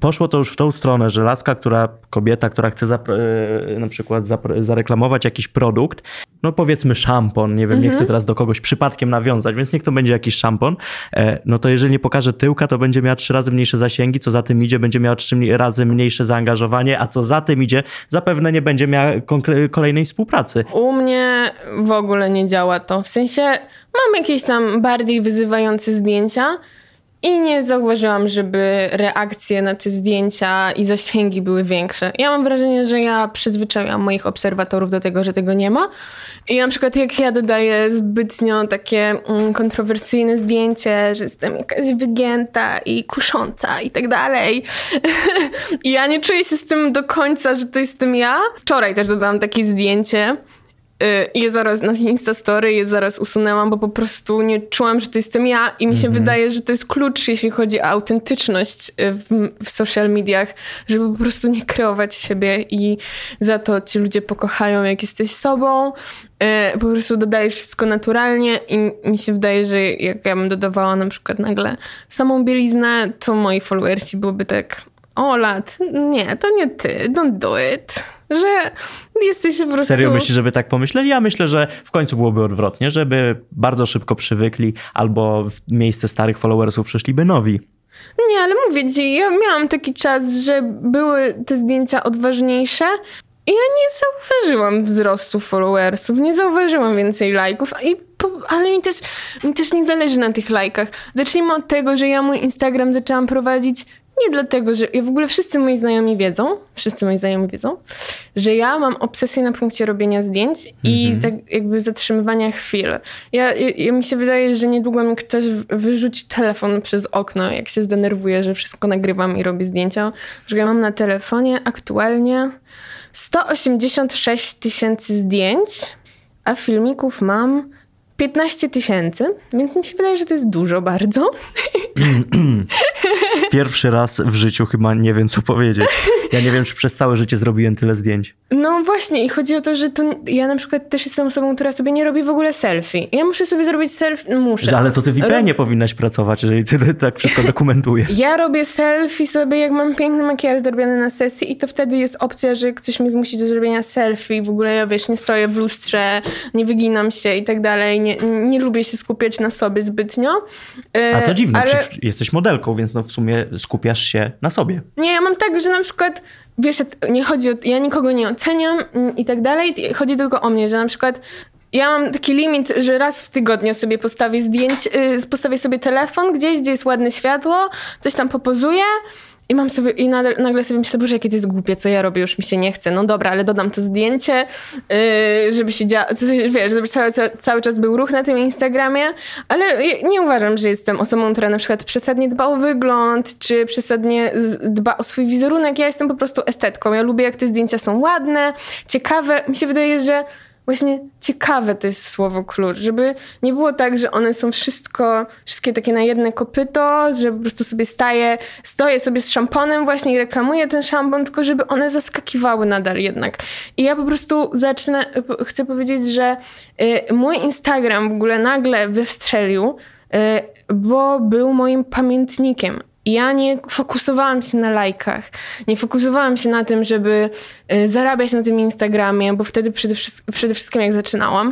poszło to już w tą stronę, że laska, która, kobieta, która chce e, na przykład zareklamować jakiś produkt, no powiedzmy szampon, nie wiem, nie chcę teraz do kogoś przypadkiem nawiązać, więc niech to będzie jakiś szampon, e, no to jeżeli nie pokaże tyłka, to będzie miała trzy razy mniejsze zasięgi, co za tym idzie, będzie miała trzy razy mniejsze zaangażowanie, a co za tym idzie, zapewne nie będzie miała kolejnej współpracy. u mnie w ogóle nie działa to. W sensie mam jakieś tam bardziej wyzywające zdjęcia i nie zauważyłam, żeby reakcje na te zdjęcia i zasięgi były większe. Ja mam wrażenie, że ja przyzwyczaiłam moich obserwatorów do tego, że tego nie ma. I na przykład jak ja dodaję zbytnio takie mm, kontrowersyjne zdjęcie, że jestem jakaś wygięta i kusząca i tak dalej. I ja nie czuję się z tym do końca, że to jestem ja. Wczoraj też dodałam takie zdjęcie. Y, je zaraz na Instastory, je zaraz usunęłam, bo po prostu nie czułam, że to jestem ja i mi się wydaje, że to jest klucz, jeśli chodzi o autentyczność y, w, w social mediach, żeby po prostu nie kreować siebie i za to ci ludzie pokochają, jak jesteś sobą. Y, Po prostu dodajesz wszystko naturalnie i mi się wydaje, że jak ja bym dodawała na przykład nagle samą bieliznę, to moi followersi byłoby tak o lat, nie, to nie ty, don't do it. Że jesteś po prostu... Serio myślisz, żeby tak pomyśleli? Ja myślę, że w końcu byłoby odwrotnie, żeby bardzo szybko przywykli albo w miejsce starych followersów przyszliby nowi. Nie, ale mówię ci, ja miałam taki czas, że były te zdjęcia odważniejsze I ja nie zauważyłam wzrostu followersów, nie zauważyłam więcej lajków, i po, ale mi też, mi też nie zależy na tych lajkach. Zacznijmy od tego, że ja mój Instagram zaczęłam prowadzić nie dlatego, że ja w ogóle wszyscy moi znajomi wiedzą, wszyscy moi znajomi wiedzą, że ja mam obsesję na punkcie robienia zdjęć i tak jakby zatrzymywania chwil. Ja, ja, ja mi się wydaje, że niedługo mi ktoś wyrzuci telefon przez okno, jak się zdenerwuje, że wszystko nagrywam i robię zdjęcia. Że ja mam na telefonie aktualnie 186 tysięcy zdjęć, a filmików mam 15 tysięcy, więc mi się wydaje, że to jest dużo bardzo. Pierwszy raz w życiu chyba nie wiem, co powiedzieć. Ja nie wiem, czy przez całe życie zrobiłem tyle zdjęć. No właśnie i chodzi o to, że to ja na przykład też jestem osobą, która sobie nie robi w ogóle selfie. Ja muszę sobie zrobić selfie, muszę. Ale to ty w IPN-ie powinnaś pracować, jeżeli ty tak wszystko dokumentujesz. Ja robię selfie sobie, jak mam piękny makijaż zrobiony na sesji i to wtedy jest opcja, że ktoś mnie zmusi do zrobienia selfie. W ogóle ja, wiesz, nie stoję w lustrze, nie wyginam się i tak dalej. Nie, nie lubię się skupiać na sobie zbytnio. E, A to dziwne, ale... jesteś modelką, więc no w sumie skupiasz się na sobie. Nie, ja mam tak, że na przykład, wiesz, nie chodzi o, ja nikogo nie oceniam i tak dalej, chodzi tylko o mnie, że na przykład ja mam taki limit, że raz w tygodniu sobie postawię zdjęć, y, postawię sobie telefon gdzieś, gdzie jest ładne światło, coś tam popozuję i mam sobie, i nagle, sobie myślę, boże, jakie to jest głupie, co ja robię, już mi się nie chce. No dobra, ale dodam to zdjęcie, yy, żeby się działo, wiesz, żeby cały, cały czas był ruch na tym Instagramie, ale nie uważam, że jestem osobą, która na przykład przesadnie dba o wygląd, czy przesadnie dba o swój wizerunek. Ja jestem po prostu estetką. Ja lubię, jak te zdjęcia są ładne, ciekawe. Mi się wydaje, że właśnie ciekawe to jest słowo klucz, żeby nie było tak, że one są wszystko, wszystkie takie na jedne kopyto, że po prostu sobie staję, stoję sobie z szamponem właśnie i reklamuję ten szampon, tylko żeby one zaskakiwały nadal jednak. I ja po prostu zacznę, chcę powiedzieć, że y, mój Instagram w ogóle nagle wystrzelił, y, bo był moim pamiętnikiem. Ja nie fokusowałam się na lajkach, nie fokusowałam się na tym, żeby y, zarabiać na tym Instagramie, bo wtedy przede, przede wszystkim jak zaczynałam,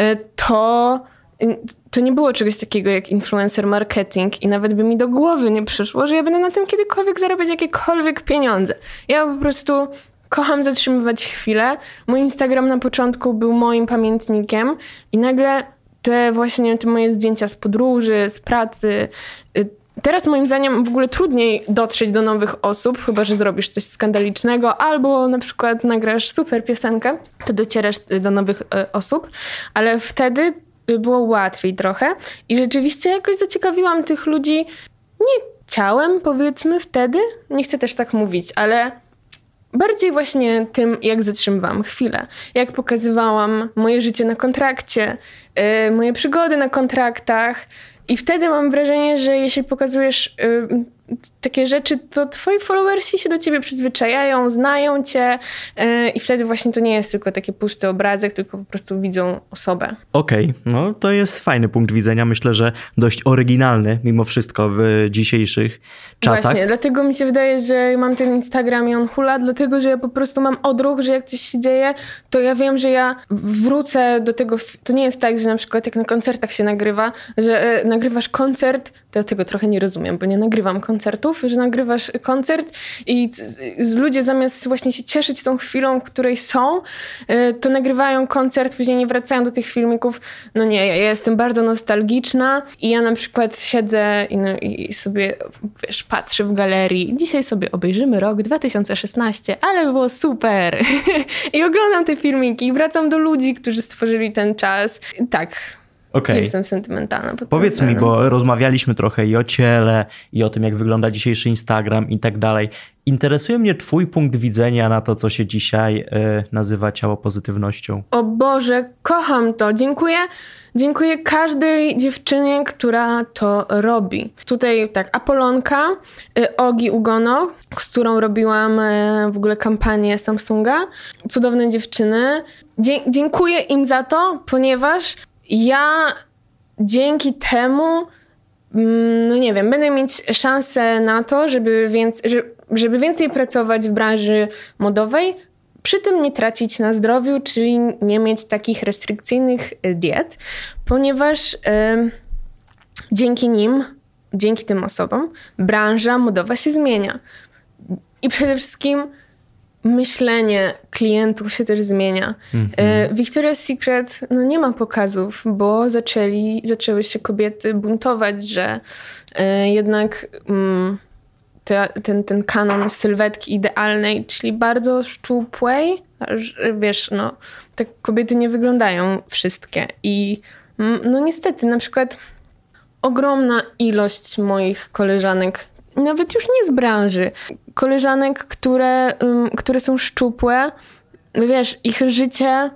y, to, y, to nie było czegoś takiego jak influencer marketing i nawet by mi do głowy nie przyszło, że ja będę na tym kiedykolwiek zarabiać jakiekolwiek pieniądze. Ja po prostu kocham zatrzymywać chwilę. Mój Instagram na początku był moim pamiętnikiem i nagle te właśnie te moje zdjęcia z podróży, z pracy, Teraz moim zdaniem w ogóle trudniej dotrzeć do nowych osób, chyba że zrobisz coś skandalicznego, albo na przykład nagrasz super piosenkę, to docierasz do nowych osób, ale wtedy było łatwiej trochę i rzeczywiście jakoś zaciekawiłam tych ludzi nie ciałem, powiedzmy wtedy, nie chcę też tak mówić, ale bardziej właśnie tym, jak zatrzymywałam chwilę, jak pokazywałam moje życie na kontrakcie, moje przygody na kontraktach, i wtedy mam wrażenie, że jeśli pokazujesz takie rzeczy, to twoi followersi się do ciebie przyzwyczajają, znają cię y, i wtedy właśnie to nie jest tylko taki pusty obrazek, tylko po prostu widzą osobę. Okej, okay, no to jest fajny punkt widzenia. Myślę, że dość oryginalny mimo wszystko w dzisiejszych czasach. Właśnie, dlatego mi się wydaje, że mam ten Instagram i on hula, dlatego, że ja po prostu mam odruch, że jak coś się dzieje, to ja wiem, że ja wrócę do tego. To nie jest tak, że na przykład jak na koncertach się nagrywa, że e, nagrywasz koncert, ja tego trochę nie rozumiem, bo nie nagrywam koncertów, że nagrywasz koncert i ludzie zamiast właśnie się cieszyć tą chwilą, w której są, to nagrywają koncert, później nie wracają do tych filmików. No nie, ja, jestem bardzo nostalgiczna i ja na przykład siedzę i, no, i sobie, wiesz, patrzę w galerii. Dzisiaj sobie obejrzymy rok 2016, ale było super. I oglądam te filmiki i wracam do ludzi, którzy stworzyli ten czas. Tak, Okay. Jestem sentymentalna. Powiedz mi, bo rozmawialiśmy trochę i o ciele, i o tym, jak wygląda dzisiejszy Instagram i tak dalej. Interesuje mnie Twój punkt widzenia na to, co się dzisiaj y, nazywa ciało pozytywnością. O Boże, kocham to. Dziękuję. Dziękuję każdej dziewczynie, która to robi. Tutaj tak, Apolonka, y, Ogi Ugono, z którą robiłam y, w ogóle kampanię Samsunga. Cudowne dziewczyny. Dzie dziękuję im za to, ponieważ ja dzięki temu, mm, no nie wiem, będę mieć szansę na to, żeby, więc, żeby więcej pracować w branży modowej, przy tym nie tracić na zdrowiu, czyli nie mieć takich restrykcyjnych y, diet, ponieważ y, dzięki nim, dzięki tym osobom, branża modowa się zmienia. I przede wszystkim myślenie klientów się też zmienia. Mhm. Victoria's Secret no nie ma pokazów, bo zaczęli, zaczęły się kobiety buntować, że e, jednak mm, te, ten, ten kanon sylwetki idealnej, czyli bardzo szczupłej, wiesz, no, tak kobiety nie wyglądają wszystkie. I mm, no niestety, na przykład ogromna ilość moich koleżanek nawet już nie z branży. Koleżanek, które, które są szczupłe, wiesz, ich życie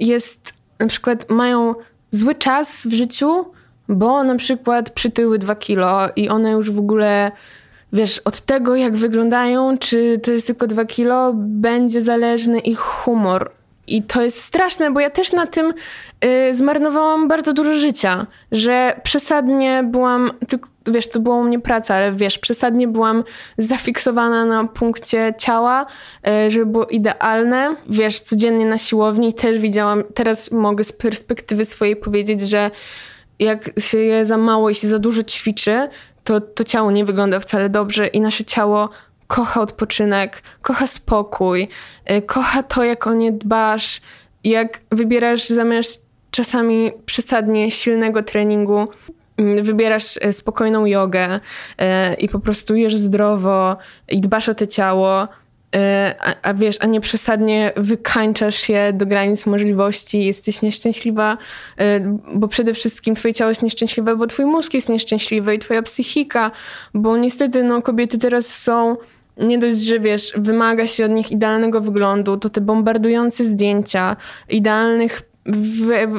jest, na przykład mają zły czas w życiu, bo na przykład przytyły dwa kilo i one już w ogóle, wiesz, od tego jak wyglądają, czy to jest tylko dwa kilo, będzie zależny ich humor. I to jest straszne, bo ja też na tym y, zmarnowałam bardzo dużo życia, że przesadnie byłam, tylko, wiesz, to była u mnie praca, ale wiesz, przesadnie byłam zafiksowana na punkcie ciała, y, żeby było idealne. Wiesz, codziennie na siłowni też widziałam, teraz mogę z perspektywy swojej powiedzieć, że jak się je za mało i się za dużo ćwiczy, to, to ciało nie wygląda wcale dobrze i nasze ciało kocha odpoczynek, kocha spokój, y, kocha to, jak o nie dbasz, jak wybierasz zamiast czasami przesadnie silnego treningu, mm, wybierasz y, spokojną jogę y, i po prostu jesz zdrowo i dbasz o to ciało, a, a, wiesz, a nie przesadnie wykańczasz się do granic możliwości, jesteś nieszczęśliwa, bo przede wszystkim twoje ciało jest nieszczęśliwe, bo twój mózg jest nieszczęśliwy i twoja psychika, bo niestety no, kobiety teraz są nie dość, że wiesz, wymaga się od nich idealnego wyglądu, to te bombardujące zdjęcia, idealnych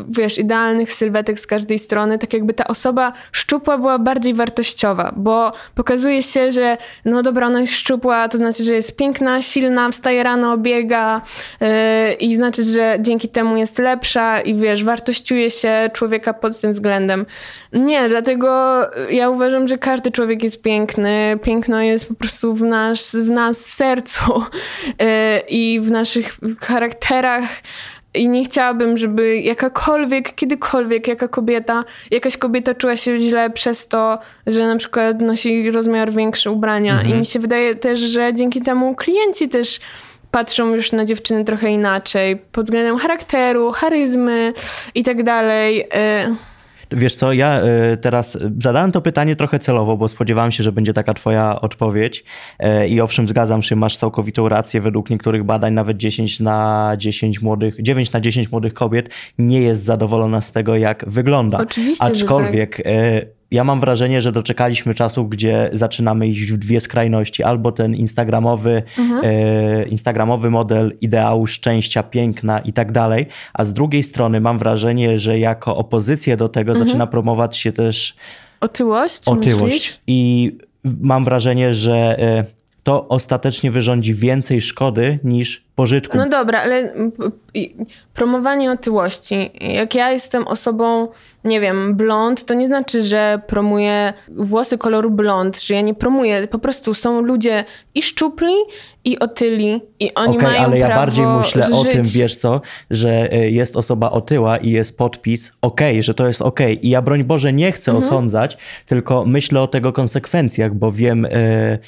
wiesz, idealnych sylwetek z każdej strony, tak jakby ta osoba szczupła była bardziej wartościowa, bo pokazuje się, że no dobra, ona jest szczupła, to znaczy, że jest piękna, silna, wstaje rano, biega yy, i znaczy, że dzięki temu jest lepsza i wiesz, wartościuje się człowieka pod tym względem. Nie, dlatego ja uważam, że każdy człowiek jest piękny. Piękno jest po prostu w nas, w, nas, w sercu yy, i w naszych charakterach i nie chciałabym, żeby jakakolwiek, kiedykolwiek jaka kobieta, jakaś kobieta czuła się źle przez to, że na przykład nosi rozmiar większy ubrania. Mhm. I mi się wydaje też, że dzięki temu klienci też patrzą już na dziewczyny trochę inaczej pod względem charakteru, charyzmy i tak dalej. Y Wiesz co, ja e, teraz zadałem to pytanie trochę celowo, bo spodziewałem się, że będzie taka twoja odpowiedź e, i owszem, zgadzam się, masz całkowitą rację. Według niektórych badań nawet 10 na 10 młodych, 9 na 10 młodych kobiet nie jest zadowolona z tego, jak wygląda. Oczywiście, Aczkolwiek tak. Ja mam wrażenie, że doczekaliśmy czasów, gdzie zaczynamy iść w dwie skrajności. Albo ten instagramowy, mhm. e, instagramowy model ideału szczęścia, piękna i tak dalej, a z drugiej strony mam wrażenie, że jako opozycję do tego mhm. zaczyna promować się też otyłość. Otyłość. Myślisz? I mam wrażenie, że e, to ostatecznie wyrządzi więcej szkody niż pożytku. No dobra, ale promowanie otyłości. Jak ja jestem osobą, nie wiem, blond, to nie znaczy, że promuję włosy koloru blond, że ja nie promuję. Po prostu są ludzie i szczupli, i otyli, i oni okay, mają ale ja prawo bardziej myślę żyć. o tym, wiesz co, że e, jest osoba otyła i jest podpis okej, okay, że to jest okej. Okay. I ja broń Boże nie chcę mhm. osądzać, tylko myślę o tego konsekwencjach, bo wiem, e,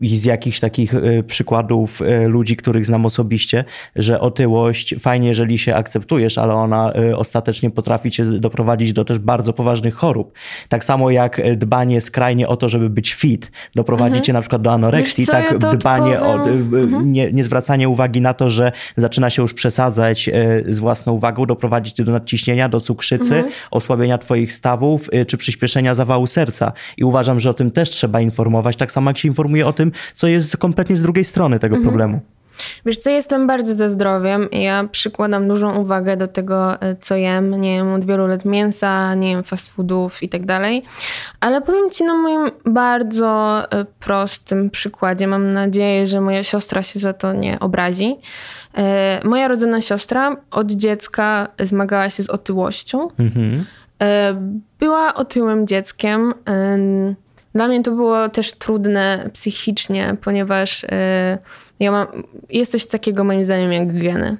i z jakichś takich e, przykładów e, ludzi, których znam osobiście, że otyłość fajnie, jeżeli się akceptujesz, ale ona e, ostatecznie potrafi cię doprowadzić do też bardzo poważnych chorób. Tak samo jak dbanie skrajnie o to, żeby być fit, doprowadzi mhm. cię na przykład do anoreksji, co, tak ja dbanie o, mhm. nie, nie zwracanie uwagi na to, że zaczyna się już przesadzać z własną uwagą, doprowadzić cię do nadciśnienia, do cukrzycy, mhm. osłabienia twoich stawów, czy przyspieszenia zawału serca. I uważam, że o tym też trzeba informować, tak samo jak się informuje o tym, co jest kompletnie z drugiej strony tego mhm. problemu. Wiesz co, jestem bardzo za zdrowiem i ja przykładam dużą uwagę do tego, e, co jem. Nie jem od wielu lat mięsa, nie jem fast foodów i tak dalej. Ale powiem ci na moim bardzo e, prostym przykładzie. Mam nadzieję, że moja siostra się za to nie obrazi. E, moja rodzona siostra od dziecka zmagała się z otyłością. Mhm. Była otyłym dzieckiem Dla mnie to było też trudne psychicznie, ponieważ yy, ja mam, jest coś takiego moim zdaniem jak geny.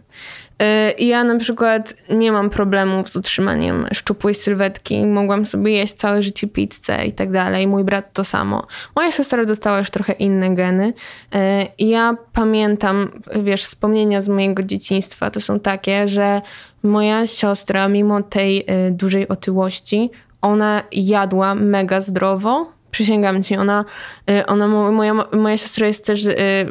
Y, ja na przykład nie mam problemów z utrzymaniem szczupłej sylwetki. Mogłam sobie jeść całe życie pizzę i tak dalej. Mój brat to samo. Moja siostra dostała już trochę inne geny. Y, ja pamiętam, wiesz, wspomnienia z mojego dzieciństwa to są takie, że moja siostra, mimo tej y, dużej otyłości, ona jadła mega zdrowo, przysięgam ci, ona, ona moja, moja siostra jest też,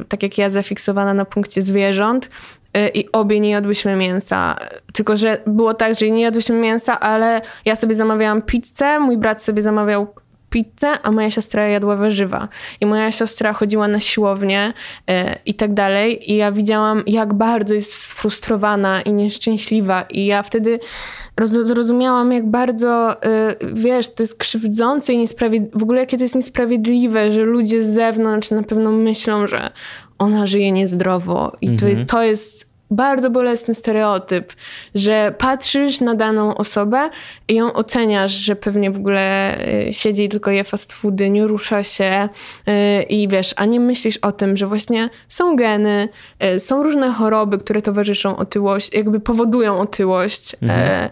tak jak ja, zafiksowana na punkcie zwierząt Y, i obie nie jadłyśmy mięsa. Tylko, że było tak, że nie jadłyśmy mięsa, ale ja sobie zamawiałam pizzę, mój brat sobie zamawiał pizzę, a moja siostra jadła warzywa. I moja siostra chodziła na siłownię y, i tak dalej. I ja widziałam, jak bardzo jest sfrustrowana i nieszczęśliwa. I ja wtedy zrozumiałam, jak bardzo, y, wiesz, to jest krzywdzące i niesprawiedliwe. W ogóle jakie to jest niesprawiedliwe, że ludzie z zewnątrz na pewno myślą, że ona żyje niezdrowo. I mhm. to, jest, to jest bardzo bolesny stereotyp, że patrzysz na daną osobę i ją oceniasz, że pewnie w ogóle y, siedzi i tylko je fast foody, nie rusza się y, i wiesz, a nie myślisz o tym, że właśnie są geny, y, są różne choroby, które towarzyszą otyłość, jakby powodują otyłość. Mhm.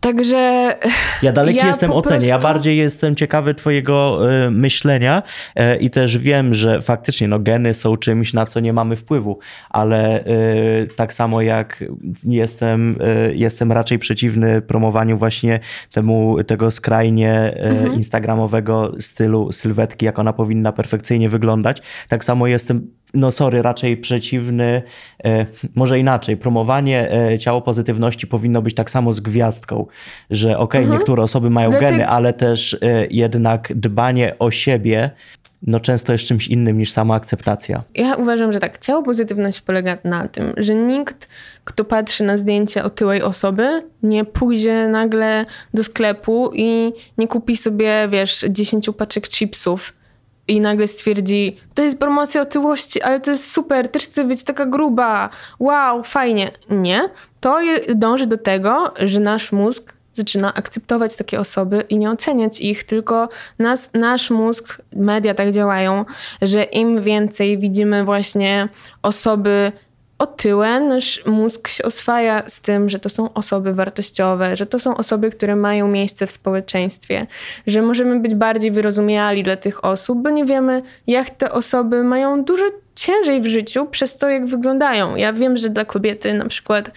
Także. Ja daleki ja jestem ocenie. Prostu... Ja bardziej jestem ciekawy Twojego y, myślenia y, i też wiem, że faktycznie no, geny są czymś, na co nie mamy wpływu, ale y, tak samo jak jestem, jestem raczej przeciwny promowaniu właśnie temu tego skrajnie mhm. instagramowego stylu sylwetki, jak ona powinna perfekcyjnie wyglądać. Tak samo jestem no sorry, raczej przeciwny, e, może inaczej, promowanie e, ciało pozytywności powinno być tak samo z gwiazdką, że okej, okay, mhm. niektóre osoby mają Dlatego... geny, ale też e, jednak dbanie o siebie no często jest czymś innym niż sama akceptacja. Ja uważam, że tak, ciało pozytywność polega na tym, że nikt, kto patrzy na zdjęcie otyłej osoby, nie pójdzie nagle do sklepu i nie kupi sobie, wiesz, 10 paczek chipsów i nagle stwierdzi, to jest promocja otyłości, ale to jest super, też chcę być taka gruba, wow, fajnie. Nie, to dąży do tego, że nasz mózg zaczyna akceptować takie osoby i nie oceniać ich, tylko nas, nasz mózg, media tak działają, że im więcej widzimy właśnie osoby otyłe, nasz mózg się oswaja z tym, że to są osoby wartościowe, że to są osoby, które mają miejsce w społeczeństwie, że możemy być bardziej wyrozumiali dla tych osób, bo nie wiemy, jak te osoby mają dużo ciężej w życiu przez to, jak wyglądają. Ja wiem, że dla kobiety na przykład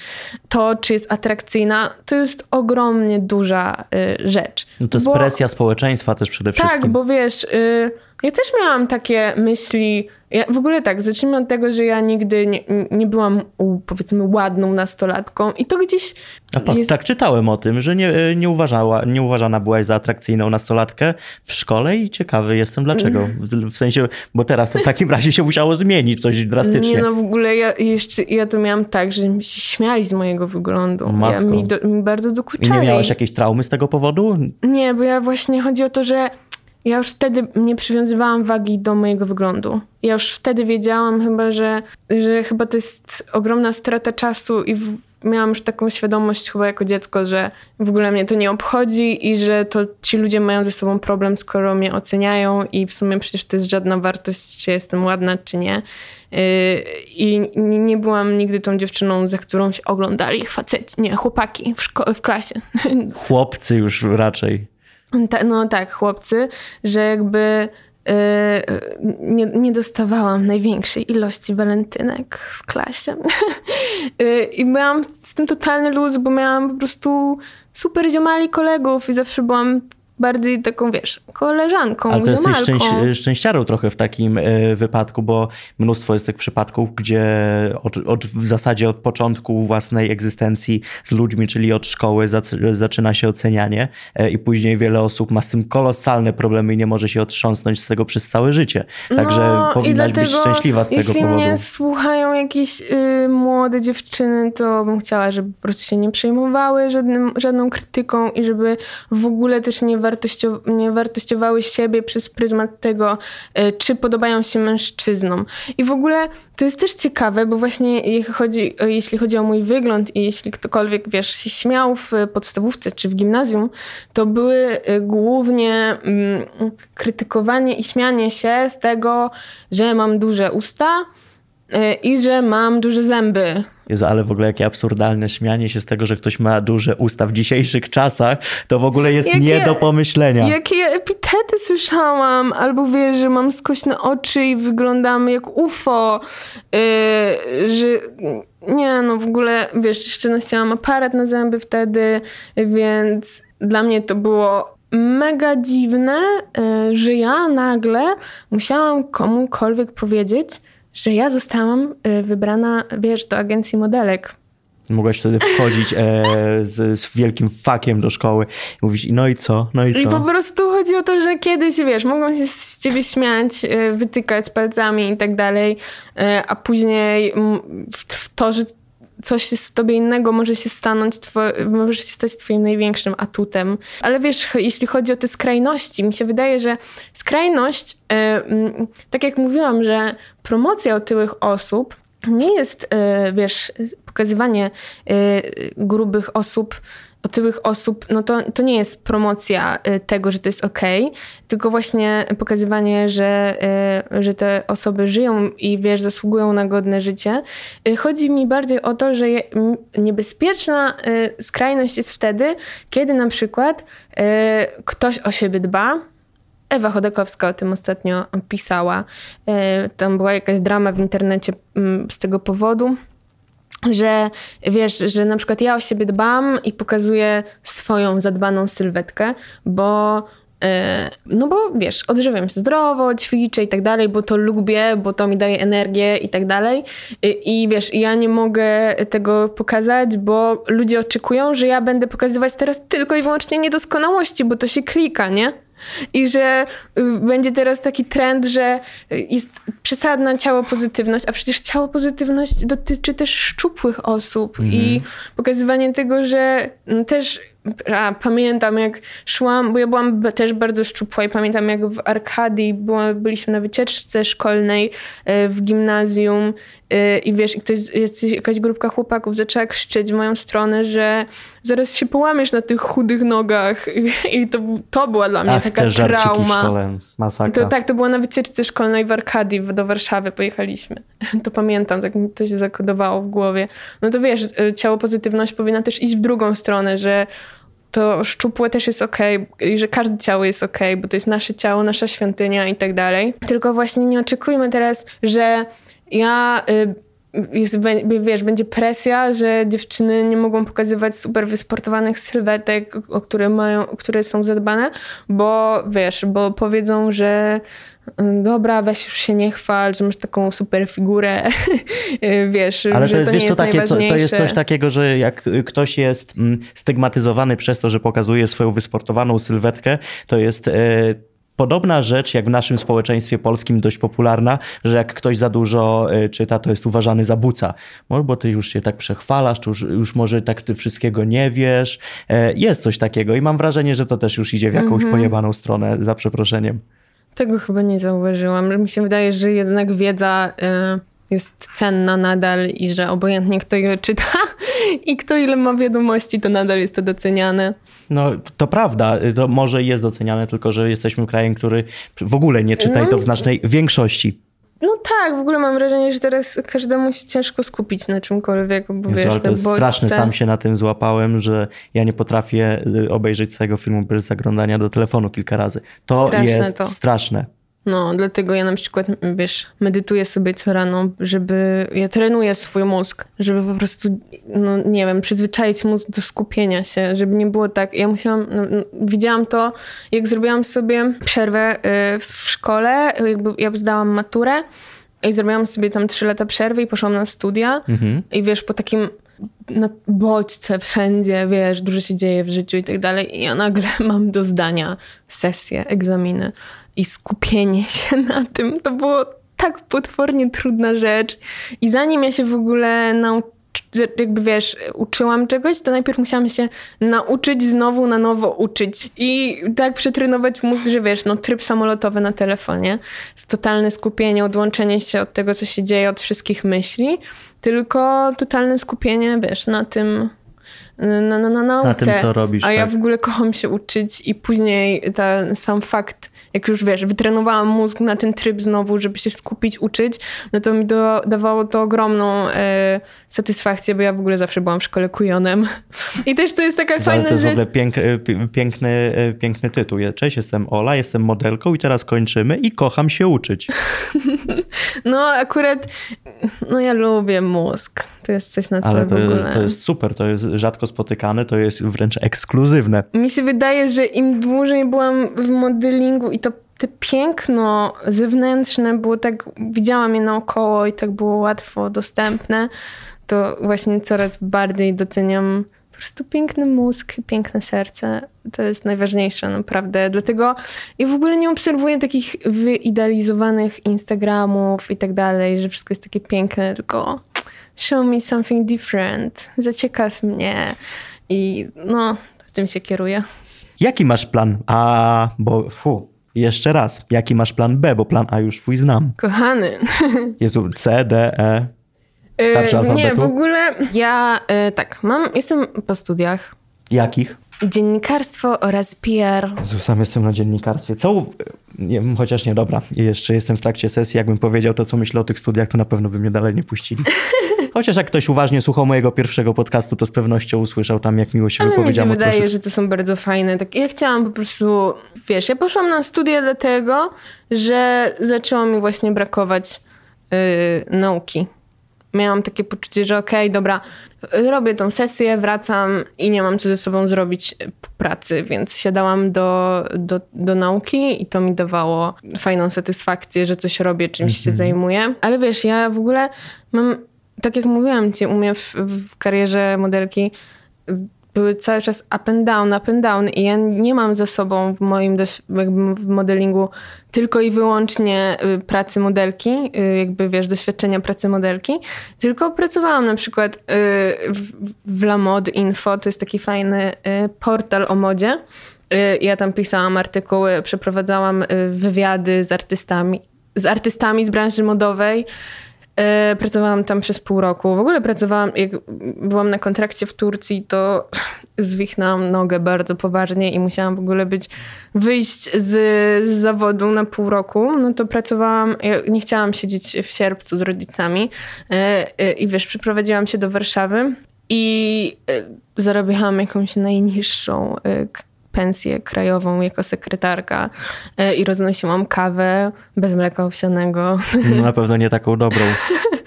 to, czy jest atrakcyjna, to jest ogromnie duża y, rzecz. No to jest bo, presja społeczeństwa też przede wszystkim. Tak, bo wiesz... Y, ja też miałam takie myśli. Ja, w ogóle tak, zacznijmy od tego, że ja nigdy nie, nie byłam, powiedzmy, ładną nastolatką i to gdzieś. A tak, jest... tak czytałem o tym, że nie, nie, uważała, nie uważana byłaś za atrakcyjną nastolatkę w szkole i ciekawy jestem dlaczego. Mm. W, w sensie, bo teraz to w takim razie się musiało zmienić coś drastycznie. Nie, no w ogóle ja jeszcze ja to miałam tak, że mi się śmiali z mojego wyglądu. Ja, mi, do, mi bardzo dokuczali. I nie miałeś jakiejś traumy z tego powodu? Nie, bo ja właśnie chodzi o to, że ja już wtedy nie przywiązywałam wagi do mojego wyglądu. Ja już wtedy wiedziałam chyba, że, że chyba to jest ogromna strata czasu i w, miałam już taką świadomość chyba jako dziecko, że w ogóle mnie to nie obchodzi i że to ci ludzie mają ze sobą problem, skoro mnie oceniają i w sumie przecież to jest żadna wartość, czy jestem ładna, czy nie. Yy, I nie byłam nigdy tą dziewczyną, za którą się oglądali faceci, nie, chłopaki w, w klasie. Chłopcy już raczej. Ta, no tak, chłopcy, że jakby yy, nie, nie dostawałam największej ilości walentynek w klasie. yy, I miałam z tym totalny luz, bo miałam po prostu super ziomali kolegów i zawsze byłam bardziej taką, wiesz, koleżanką, Ale to jesteś szczęś, szczęściarą trochę w takim e, wypadku, bo mnóstwo jest tych przypadków, gdzie od, od, w zasadzie od początku własnej egzystencji z ludźmi, czyli od szkoły zaczyna się ocenianie e, i później wiele osób ma z tym kolosalne problemy i nie może się otrząsnąć z tego przez całe życie. Także no, powinnaś być szczęśliwa z tego jeśli powodu. Jeśli mnie słuchają jakieś y, młode dziewczyny, to bym chciała, żeby po prostu się nie przejmowały żadnym, żadną krytyką i żeby w ogóle też nie wartościow nie wartościowały siebie przez pryzmat tego, y, czy podobają się mężczyznom. I w ogóle to jest też ciekawe, bo właśnie jeśli chodzi, jeśli chodzi o mój wygląd i jeśli ktokolwiek, wiesz, się śmiał w podstawówce czy w gimnazjum, to były y, głównie mm, krytykowanie i śmianie się z tego, że mam duże usta, Y, i że mam duże zęby. Jezu, ale w ogóle jakie absurdalne śmianie się z tego, że ktoś ma duże usta w dzisiejszych czasach, to w ogóle jest jakie, nie do pomyślenia. Jakie epitety słyszałam, albo wiesz, że mam skośne oczy i wyglądam jak UFO, yy, że nie, no w ogóle, wiesz, jeszcze nosiłam aparat na zęby wtedy, więc dla mnie to było mega dziwne, yy, że ja nagle musiałam komukolwiek powiedzieć, że ja zostałam y, wybrana, wiesz, do agencji modelek. Mogłaś wtedy wchodzić e, z, z, wielkim fakiem do szkoły i mówić, no i co, no i co? I po prostu chodzi o to, że kiedyś, wiesz, mogą się z ciebie śmiać, e, wytykać palcami i tak dalej, e, a później w to, że coś z tobie innego może się stanąć, może się stać twoim największym atutem. Ale wiesz, jeśli chodzi o te skrajności, mi się wydaje, że skrajność, e, tak jak mówiłam, że promocja otyłych osób nie jest, e, wiesz, pokazywanie e, grubych osób otyłych osób, no to, to nie jest promocja y, tego, że to jest ok, tylko właśnie pokazywanie, że, y, że te osoby żyją i wiesz, zasługują na godne życie. Y, chodzi mi bardziej o to, że niebezpieczna skrajność jest wtedy, kiedy na przykład ktoś o siebie dba, Ewa Chodakowska o tym ostatnio pisała. Tam była jakaś drama w internecie mm, z tego powodu że wiesz, że na przykład ja o siebie dbam i pokazuję swoją zadbaną sylwetkę, bo e, no bo wiesz, odżywiam się zdrowo, ćwiczę i tak dalej, bo to lubię, bo to mi daje energię i tak dalej. I, I wiesz, ja nie mogę tego pokazać, bo ludzie oczekują, że ja będę pokazywać teraz tylko i wyłącznie niedoskonałości, bo to się klika, nie? I że y, będzie teraz taki trend, że jest przesadna ciało pozytywność, a przecież ciało pozytywność dotyczy też szczupłych osób mhm. i pokazywanie tego, że no, też a, pamiętam jak szłam, bo ja byłam też bardzo szczupła i pamiętam jak w Arkadii byłam, byliśmy na wycieczce szkolnej e, w gimnazjum e, i wiesz, i ktoś, jakaś grupka chłopaków zaczęła krzyczeć w moją stronę, że zaraz się połamiesz na tych chudych nogach i to, to była dla mnie Ach, taka te trauma. W szkole. Masakra. To, tak, to było na wycieczce szkolnej w Arkadii do Warszawy pojechaliśmy. To pamiętam, tak mi to się zakodowało w głowie. No to wiesz, e, ciało pozytywność powinna też iść w drugą stronę, że to szczupłe też jest ok, i że każde ciało jest ok, bo to jest nasze ciało, nasza świątynia i tak dalej. Tylko właśnie nie oczekujmy teraz, że ja... Y, jest, wiesz, będzie presja, że dziewczyny nie mogą pokazywać super wysportowanych sylwetek, o które mają, które są zadbane, bo wiesz, bo powiedzą, że dobra, weź już się nie chwal, że masz taką super figurę, wiesz, Ale że to jest, to nie jest takie, to, to, jest coś takiego, że jak ktoś jest mm, stygmatyzowany przez to, że pokazuje swoją wysportowaną sylwetkę, to jest... E, podobna rzecz, jak w naszym społeczeństwie polskim dość popularna, że jak ktoś za dużo e, czyta, to jest uważany za buca. Bo ty już się tak przechwalasz, czy już, już może tak ty wszystkiego nie wiesz. E, jest coś takiego i mam wrażenie, że to też już idzie w jakąś mm -hmm. pojebaną stronę, za przeproszeniem. Tego chyba nie zauważyłam. Mi się wydaje, że jednak wiedza y, jest cenna nadal i że obojętnie kto ile czyta i kto ile ma wiadomości, to nadal jest to doceniane. No to prawda, to może jest doceniane, tylko że jesteśmy krajem, który w ogóle nie czyta no, i to w znacznej większości. No tak, w ogóle mam wrażenie, że teraz każdemu się ciężko skupić na czymkolwiek, bo Jezu, wiesz, ale to jest straszne, sam się na tym złapałem, że ja nie potrafię y, obejrzeć całego filmu bez zaglądania do telefonu kilka razy. To straszne jest to. straszne. No, dlatego ja na przykład, wiesz, medytuję sobie co rano, żeby, ja trenuję swój mózg, żeby po prostu, no nie wiem, przyzwyczaić mózg do skupienia się, żeby nie było tak, ja musiałam, no, no, widziałam to, jak zrobiłam sobie przerwę y, w szkole, jakby ja zdałam maturę i zrobiłam sobie tam trzy lata przerwy i poszłam na studia. Mhm. i wiesz, po takim na bodźce wszędzie, wiesz, dużo się dzieje w życiu i tak dalej. I ja nagle mam do zdania sesje, egzaminy i skupienie się na tym, to było tak potwornie trudna rzecz. I zanim ja się w ogóle że jakby wiesz, uczyłam czegoś, to najpierw musiałam się nauczyć znowu na nowo uczyć. I tak przetrenować mózg, że wiesz, no tryb samolotowy na telefonie, totalne skupienie, odłączenie się od tego, co się dzieje, od wszystkich myśli, tylko totalne skupienie, wiesz, na tym, na, na, na nauce. Na tym, co robisz. A tak. ja w ogóle kocham się uczyć i później ten sam fakt, jak już wiesz, wytrenowałam mózg na ten tryb znowu, żeby się skupić, uczyć, no to mi do, dawało to ogromną e, satysfakcję, bo ja w ogóle zawsze byłam w szkole kujonem. I też to jest taka Ale fajna to jest w rzecz. ogóle piękny, piękny, piękny tytuł. Cześć, jestem Ola, jestem modelką i teraz kończymy i kocham się uczyć. No akurat, no ja lubię mózg. To jest coś, na co Ale to, w ogóle... to jest super, to jest rzadko spotykane, to jest wręcz ekskluzywne. Mi się wydaje, że im dłużej byłam w modelingu i to te piękno zewnętrzne było tak, widziałam je naokoło i tak było łatwo dostępne, to właśnie coraz bardziej doceniam po prostu piękny mózg, piękne serce. To jest najważniejsze naprawdę. Dlatego ja w ogóle nie obserwuję takich wyidealizowanych Instagramów i tak dalej, że wszystko jest takie piękne, tylko show me something different, zaciekaw mnie i no, tym się kieruję. Jaki masz plan A, bo fu, jeszcze raz, jaki masz plan B, bo plan A już twój znam. Kochany. Jezu, C, D, E. Starczy E, alfabetu? Nie, w ogóle ja e, tak, mam, jestem po studiach. Jakich? Dziennikarstwo oraz PR. Jezu, sam jestem na dziennikarstwie. Co? Nie, chociaż nie, dobra. Jeszcze jestem w trakcie sesji. Jakbym powiedział to, co myślę o tych studiach, to na pewno by mnie dalej nie puścili. Chociaż jak ktoś uważnie słuchał mojego pierwszego podcastu, to z pewnością usłyszał tam, jak miło się Ale mi się wypowiedziałam wydaje, że to są bardzo fajne. Tak, ja chciałam po prostu, wiesz, ja poszłam na studia dlatego, że zaczęło mi właśnie brakować y, nauki. Miałam takie poczucie, że okej, dobra, robię tą sesję, wracam i nie mam co ze sobą zrobić po pracy, więc siadałam do, do, do nauki i to mi dawało fajną satysfakcję, że coś robię, czymś się zajmuję. Ale wiesz, ja w ogóle mam, tak jak mówiłam ci, u mnie w, w karierze modelki były cały czas up and down, up and down i ja nie mam za sobą w moim w modelingu tylko i wyłącznie y, pracy modelki, y, jakby wiesz, doświadczenia pracy modelki, tylko pracowałam na przykład y, w, La Mode Info, to jest taki fajny portal o modzie. Ja tam pisałam artykuły, przeprowadzałam wywiady z artystami, z artystami z branży modowej. E, Pracowałam tam przez pół roku. W ogóle pracowałam, jak byłam na kontrakcie w Turcji, to zwichnęłam nogę bardzo poważnie i musiałam w ogóle być, wyjść z, z zawodu na pół roku. No to pracowałam, nie chciałam siedzieć w sierpcu z rodzicami E, e, i wiesz, przeprowadziłam się do Warszawy i zarabiałam jakąś najniższą pensję krajową jako sekretarka e, i roznosiłam kawę bez mleka owsianego. No, na pewno nie taką dobrą.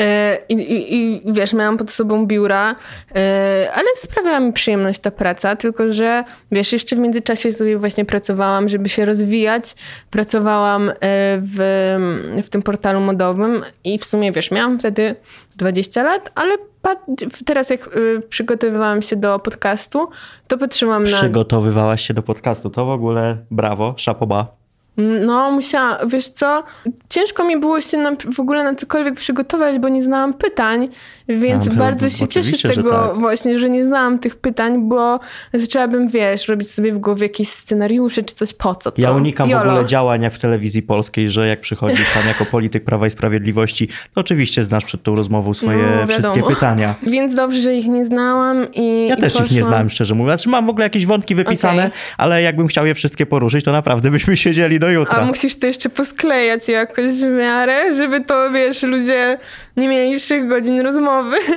E, I, i, I wiesz, miałam pod sobą biura, e, ale sprawiała mi przyjemność ta praca, tylko że wiesz, jeszcze w międzyczasie sobie właśnie pracowałam, żeby się rozwijać. Pracowałam e, w, w tym portalu modowym i w sumie wiesz, miałam wtedy 20 lat, ale teraz jak przygotowywałam się do podcastu, to patrzyłam na... Przygotowywałaś się do podcastu. To w ogóle brawo, szapoba. No, musiałam, wiesz co, ciężko mi było się na, w ogóle na cokolwiek przygotować, bo nie znałam pytań, więc No, to bardzo się cieszę z oczywiście, że tego tak. właśnie, że nie znałam tych pytań, bo zaczęłabym, wiesz, robić sobie w głowie jakieś scenariusze czy coś, po co to? Ja unikam w ogóle działań jak w telewizji polskiej, że jak przychodzisz tam jako polityk Prawa i Sprawiedliwości, to oczywiście znasz przed tą rozmową swoje No, wszystkie pytania. Więc dobrze, że ich nie znałam i Ja i też ich nie poszłam. znałem, szczerze mówiąc. Mam w ogóle jakieś wątki wypisane, Okej. ale jakbym chciał je wszystkie poruszyć, to naprawdę byśmy siedzieli do jutra. A musisz to jeszcze posklejać jakoś w miarę, żeby to, wiesz, ludzie nie mieli trzech godzin rozmowy.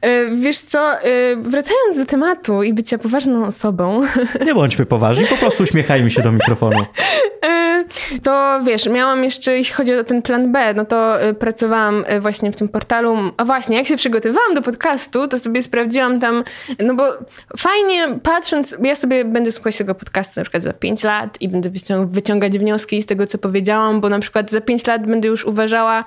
E, Wiesz co, e, wracając do tematu i bycia poważną osobą, Nie bądźmy poważni, po prostu uśmiechajmy się do mikrofonu. e, to wiesz, miałam jeszcze, jeśli chodzi o ten plan B, no to pracowałam właśnie w tym portalu. A właśnie, jak się przygotowywałam do podcastu, to sobie sprawdziłam tam, no bo fajnie patrząc, ja sobie będę słuchać tego podcastu na przykład za 5 lat i będę wycią- wyciągać wnioski z tego, co powiedziałam, bo na przykład za 5 lat będę już uważała,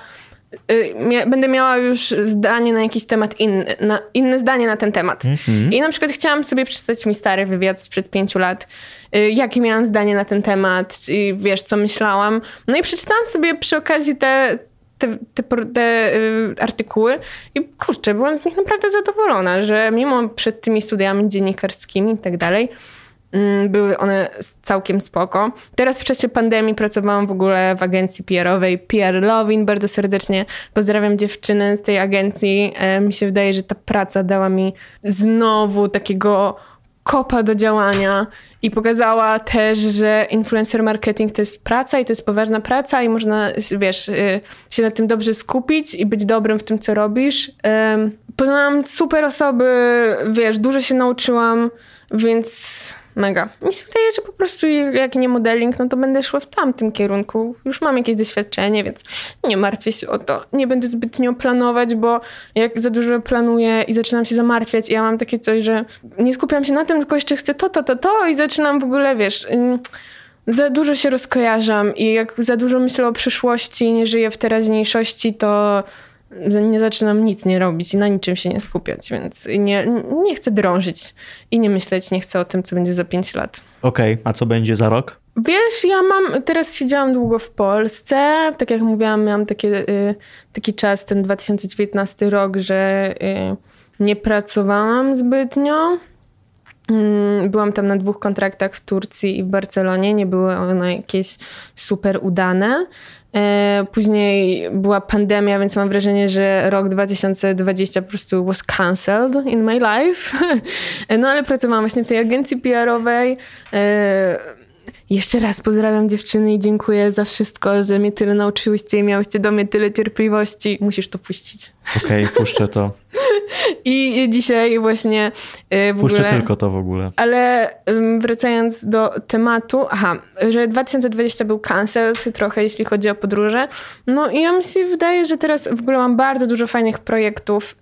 y, będę miała już zdanie na jakiś temat inny, na, inne zdanie na ten temat. I na przykład chciałam sobie przeczytać mój stary wywiad sprzed pięciu lat, y, jakie miałam zdanie na ten temat i wiesz, co myślałam. No i przeczytałam sobie przy okazji te, te, te, te y, artykuły i kurczę, byłam z nich naprawdę zadowolona, że mimo przed tymi studiami dziennikarskimi i tak dalej, były one całkiem spoko. Teraz w czasie pandemii pracowałam w ogóle w agencji PR-owej PR Lovin. Bardzo serdecznie pozdrawiam dziewczynę z tej agencji. E, mi się wydaje, że ta praca dała mi znowu takiego kopa do działania i pokazała też, że influencer marketing to jest praca i to jest poważna praca i można, wiesz, y, się na tym dobrze skupić i być dobrym w tym, co robisz. Poznałam super osoby, wiesz, dużo się nauczyłam, więc mega. Mi się wydaje, że po prostu jak nie modeling, no to będę szła w tamtym kierunku. Już mam jakieś doświadczenie, więc nie martwię się o to. Nie będę zbytnio planować, bo jak za dużo planuję i zaczynam się zamartwiać ja mam takie coś, że nie skupiam się na tym, tylko jeszcze chcę to, to, to, to i zaczynam w ogóle, wiesz... Za dużo się rozkojarzam i jak za dużo myślę o przyszłości, nie żyję w teraźniejszości, to nie zaczynam nic nie robić i na niczym się nie skupiać, więc nie, nie chcę drążyć i nie myśleć, nie chcę o tym, co będzie za 5 lat. Okej, okay, a co będzie za rok? Wiesz, ja mam, teraz siedziałam długo w Polsce, tak jak mówiłam, miałam takie, y, taki czas, ten 2019 rok, że y, nie pracowałam zbytnio. Mm, byłam tam na dwóch kontraktach w Turcji i w Barcelonie. Nie były one jakieś super udane. E, później była pandemia, więc mam wrażenie, że rok 2020 po prostu was cancelled in my life. No ale pracowałam właśnie w tej agencji PR-owej. Jeszcze raz pozdrawiam dziewczyny i dziękuję za wszystko, że mnie tyle nauczyłyście i miałyście do mnie tyle cierpliwości. Musisz to puścić. Okej, okay, puszczę to. I dzisiaj właśnie y, w Puszczę ogóle... tylko to w ogóle. Ale wracając do tematu, aha, że 2020 był cancel trochę, jeśli chodzi o podróże. No i ja mi się wydaje, że teraz w ogóle mam bardzo dużo fajnych projektów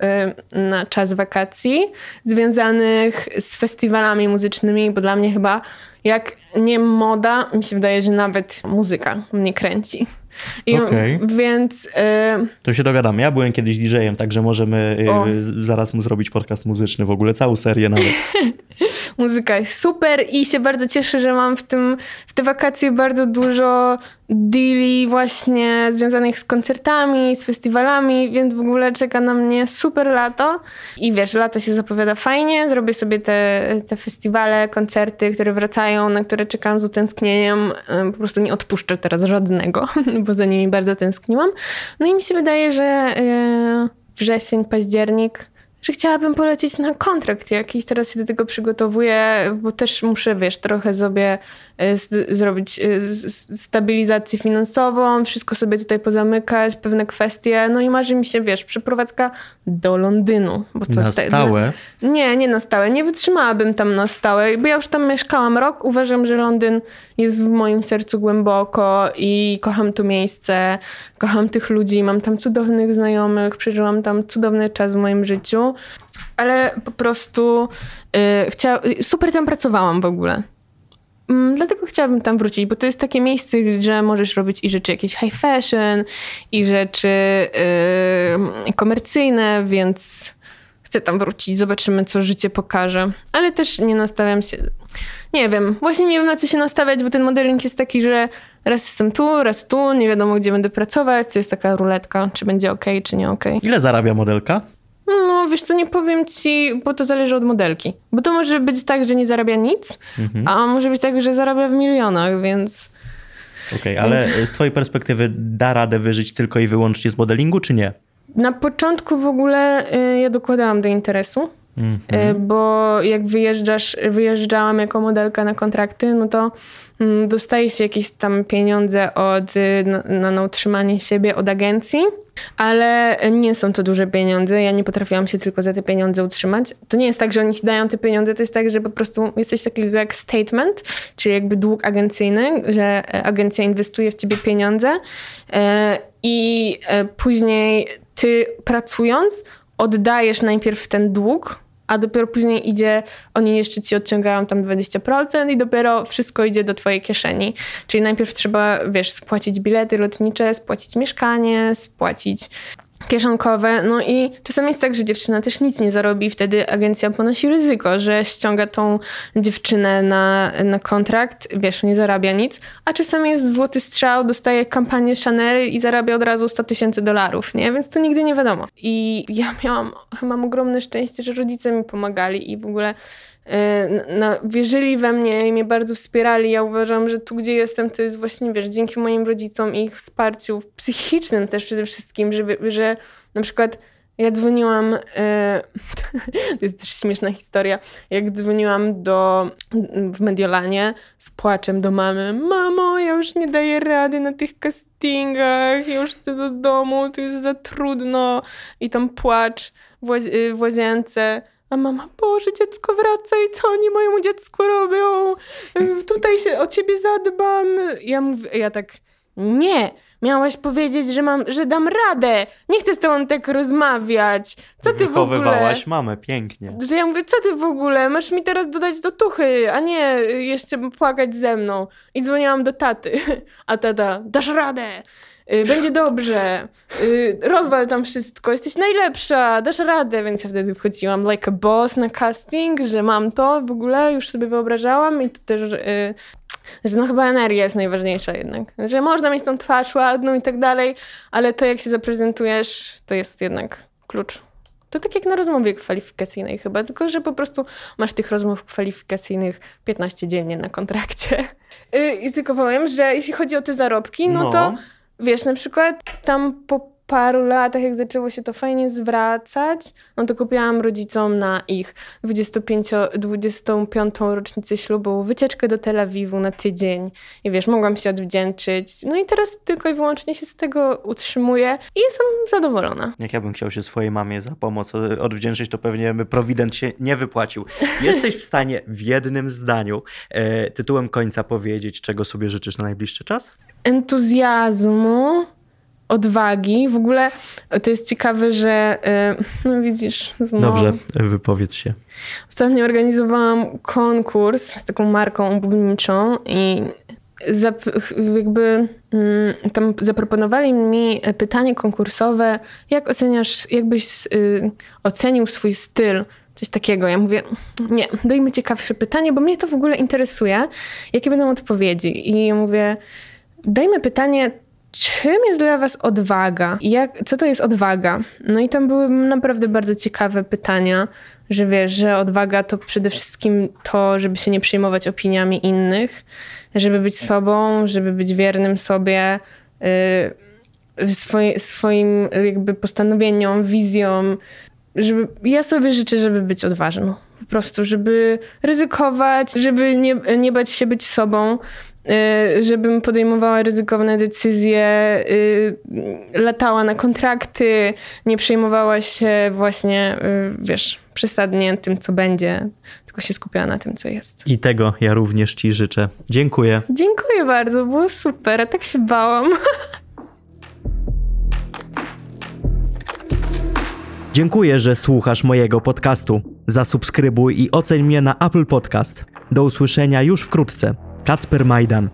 y, na czas wakacji związanych z festiwalami muzycznymi, bo dla mnie chyba jak nie moda, mi się wydaje, że nawet muzyka mnie kręci. I okay. Więc. Y... To się dogadam. Ja byłem kiedyś DJ-em, także możemy y, zaraz mu zrobić podcast muzyczny, w ogóle całą serię nawet. Muzyka jest super i się bardzo cieszę, że mam w tym w te wakacje bardzo dużo deali właśnie związanych z koncertami, z festiwalami, więc w ogóle czeka na mnie super lato. I wiesz, lato się zapowiada fajnie, zrobię sobie te, te festiwale, koncerty, które wracają, na które czekam z utęsknieniem. Po prostu nie odpuszczę teraz żadnego, bo za nimi bardzo tęskniłam. No i mi się wydaje, że e, wrzesień, październik że chciałabym polecieć na kontrakt jakiś. Teraz się do tego przygotowuję, bo też muszę, wiesz, trochę sobie e, zrobić e, stabilizację finansową, wszystko sobie tutaj pozamykać, pewne kwestie. No i marzy mi się, wiesz, przeprowadzka do Londynu. Bo co na te, stałe? Na, nie, nie na stałe. Nie wytrzymałabym tam na stałe, bo ja już tam mieszkałam rok. Uważam, że Londyn jest w moim sercu głęboko i kocham to miejsce, kocham tych ludzi, mam tam cudownych znajomych, przeżyłam tam cudowny czas w moim życiu, ale po prostu yy, super tam pracowałam w ogóle. Mm, dlatego chciałabym tam wrócić, bo to jest takie miejsce, że możesz robić i rzeczy jakieś high fashion, i rzeczy yy, komercyjne, więc chcę tam wrócić, zobaczymy, co życie pokaże. Ale też nie nastawiam się. Nie wiem, właśnie nie wiem na co się nastawiać, bo ten modeling jest taki, że raz jestem tu, raz tu, nie wiadomo gdzie będę pracować, to jest taka ruletka, czy będzie ok, czy nie ok. Ile zarabia modelka? No, wiesz co, nie powiem ci, bo to zależy od modelki. Bo to może być tak, że nie zarabia nic, mhm. a może być tak, że zarabia w milionach, więc... Okej, okay, ale więc... z twojej perspektywy da radę wyżyć tylko i wyłącznie z modelingu, czy nie? Na początku w ogóle y, ja dokładałam do interesu, mm -hmm. bo jak wyjeżdżasz, wyjeżdżałam jako modelka na kontrakty, no to mm, dostaje się jakieś tam pieniądze od, y, na, na utrzymanie siebie od agencji, ale nie są to duże pieniądze. Ja nie potrafiłam się tylko za te pieniądze utrzymać. To nie jest tak, że oni ci dają te pieniądze, to jest tak, że po prostu jest coś takiego jak statement, czyli jakby dług agencyjny, że e, agencja inwestuje w ciebie pieniądze e, i później ty pracując oddajesz najpierw ten dług, a dopiero później idzie, oni jeszcze ci odciągają tam 20% i dopiero wszystko idzie do twojej kieszeni. Czyli najpierw trzeba, wiesz, spłacić bilety lotnicze, spłacić mieszkanie, spłacić kieszonkowe. No i czasami jest tak, że dziewczyna też nic nie zarobi wtedy agencja ponosi ryzyko, że ściąga tą dziewczynę na, na kontrakt, wiesz, nie zarabia nic, a czasami jest złoty strzał, dostaje kampanię Chanel i zarabia od razu 100 tysięcy dolarów, nie? Więc to nigdy nie wiadomo. I ja miałam, mam ogromne szczęście, że rodzice mi pomagali i w ogóle no, wierzyli we mnie i mnie bardzo wspierali. Ja uważam, że tu, gdzie jestem, to jest właśnie, wiesz, dzięki moim rodzicom i ich wsparciu psychicznym też przede wszystkim, żeby, że na przykład ja dzwoniłam, e, to jest też śmieszna historia, jak dzwoniłam do, w Mediolanie z płaczem do mamy. Mamo, ja już nie daję rady na tych castingach, ja już chcę do domu, to jest za trudno. I tam płacz w łazience. A mama, Boże, dziecko wraca i co oni mojemu dziecku robią? Y, tutaj się o ciebie zadbam. Ja mówię, ja tak, nie, miałaś powiedzieć, że mam, że dam radę. Nie chcę z tobą tak rozmawiać. Co ty w ogóle? Wychowywałaś mamę, pięknie. Że ja mówię, co ty w ogóle? Masz mi teraz dodać do tuchy, a nie jeszcze płakać ze mną. I dzwoniłam do taty. A tata, dasz radę. Y, będzie dobrze, y, rozwal tam wszystko, jesteś najlepsza, dasz radę, więc ja wtedy wchodziłam like a boss na casting, że mam to w ogóle, już sobie wyobrażałam i to też, y, że no chyba energia jest najważniejsza jednak, że można mieć tą twarz ładną i tak dalej, ale to jak się zaprezentujesz, to jest jednak klucz. To tak jak na rozmowie kwalifikacyjnej chyba, tylko że po prostu masz tych rozmów kwalifikacyjnych 15 dziennie na kontrakcie. I tylko powiem, że jeśli chodzi o te zarobki, no, no. to Wiesz, na przykład tam po paru latach, jak zaczęło się to fajnie zwracać, no to kupiłam rodzicom na ich 25, 25. rocznicę ślubu wycieczkę do Tel Awiwu na tydzień. I wiesz, mogłam się odwdzięczyć. No i teraz tylko i wyłącznie się z tego utrzymuję i jestem zadowolona. Jak ja bym chciał się swojej mamie za pomoc odwdzięczyć, to pewnie by Prowident się nie wypłacił. Jesteś w stanie w jednym zdaniu e, tytułem końca powiedzieć, czego sobie życzysz na najbliższy czas? Entuzjazmu odwagi. W ogóle to jest ciekawe, że y, no widzisz, znowu. Dobrze, wypowiedz się. Ostatnio organizowałam konkurs z taką marką obuwniczą i jakby mm, tam zaproponowali mi pytanie konkursowe, jak oceniasz, jakbyś y, ocenił swój styl, coś takiego. Ja mówię, nie, dajmy ciekawsze pytanie, bo mnie to w ogóle interesuje, jakie będą odpowiedzi. I ja mówię, dajmy pytanie, Czym jest dla Was odwaga? Jak, co to jest odwaga? No i tam były naprawdę bardzo ciekawe pytania, że wiesz, że odwaga to przede wszystkim to, żeby się nie przejmować opiniami innych, żeby być sobą, żeby być wiernym sobie, yy, swoim, swoim jakby postanowieniom, wizjom. Żeby, ja sobie życzę, żeby być odważną. Po prostu, żeby ryzykować, żeby nie, nie bać się być sobą, żebym podejmowała ryzykowne decyzje, y, latała na kontrakty, nie przejmowała się właśnie, y, wiesz, przesadnie tym, co będzie, tylko się skupiała na tym, co jest. I tego ja również Ci życzę. Dziękuję. Dziękuję bardzo, było super, tak się bałam. Dziękuję, że słuchasz mojego podcastu. Zasubskrybuj i oceń mnie na Apple Podcast. Do usłyszenia już wkrótce. Kacper Majdan.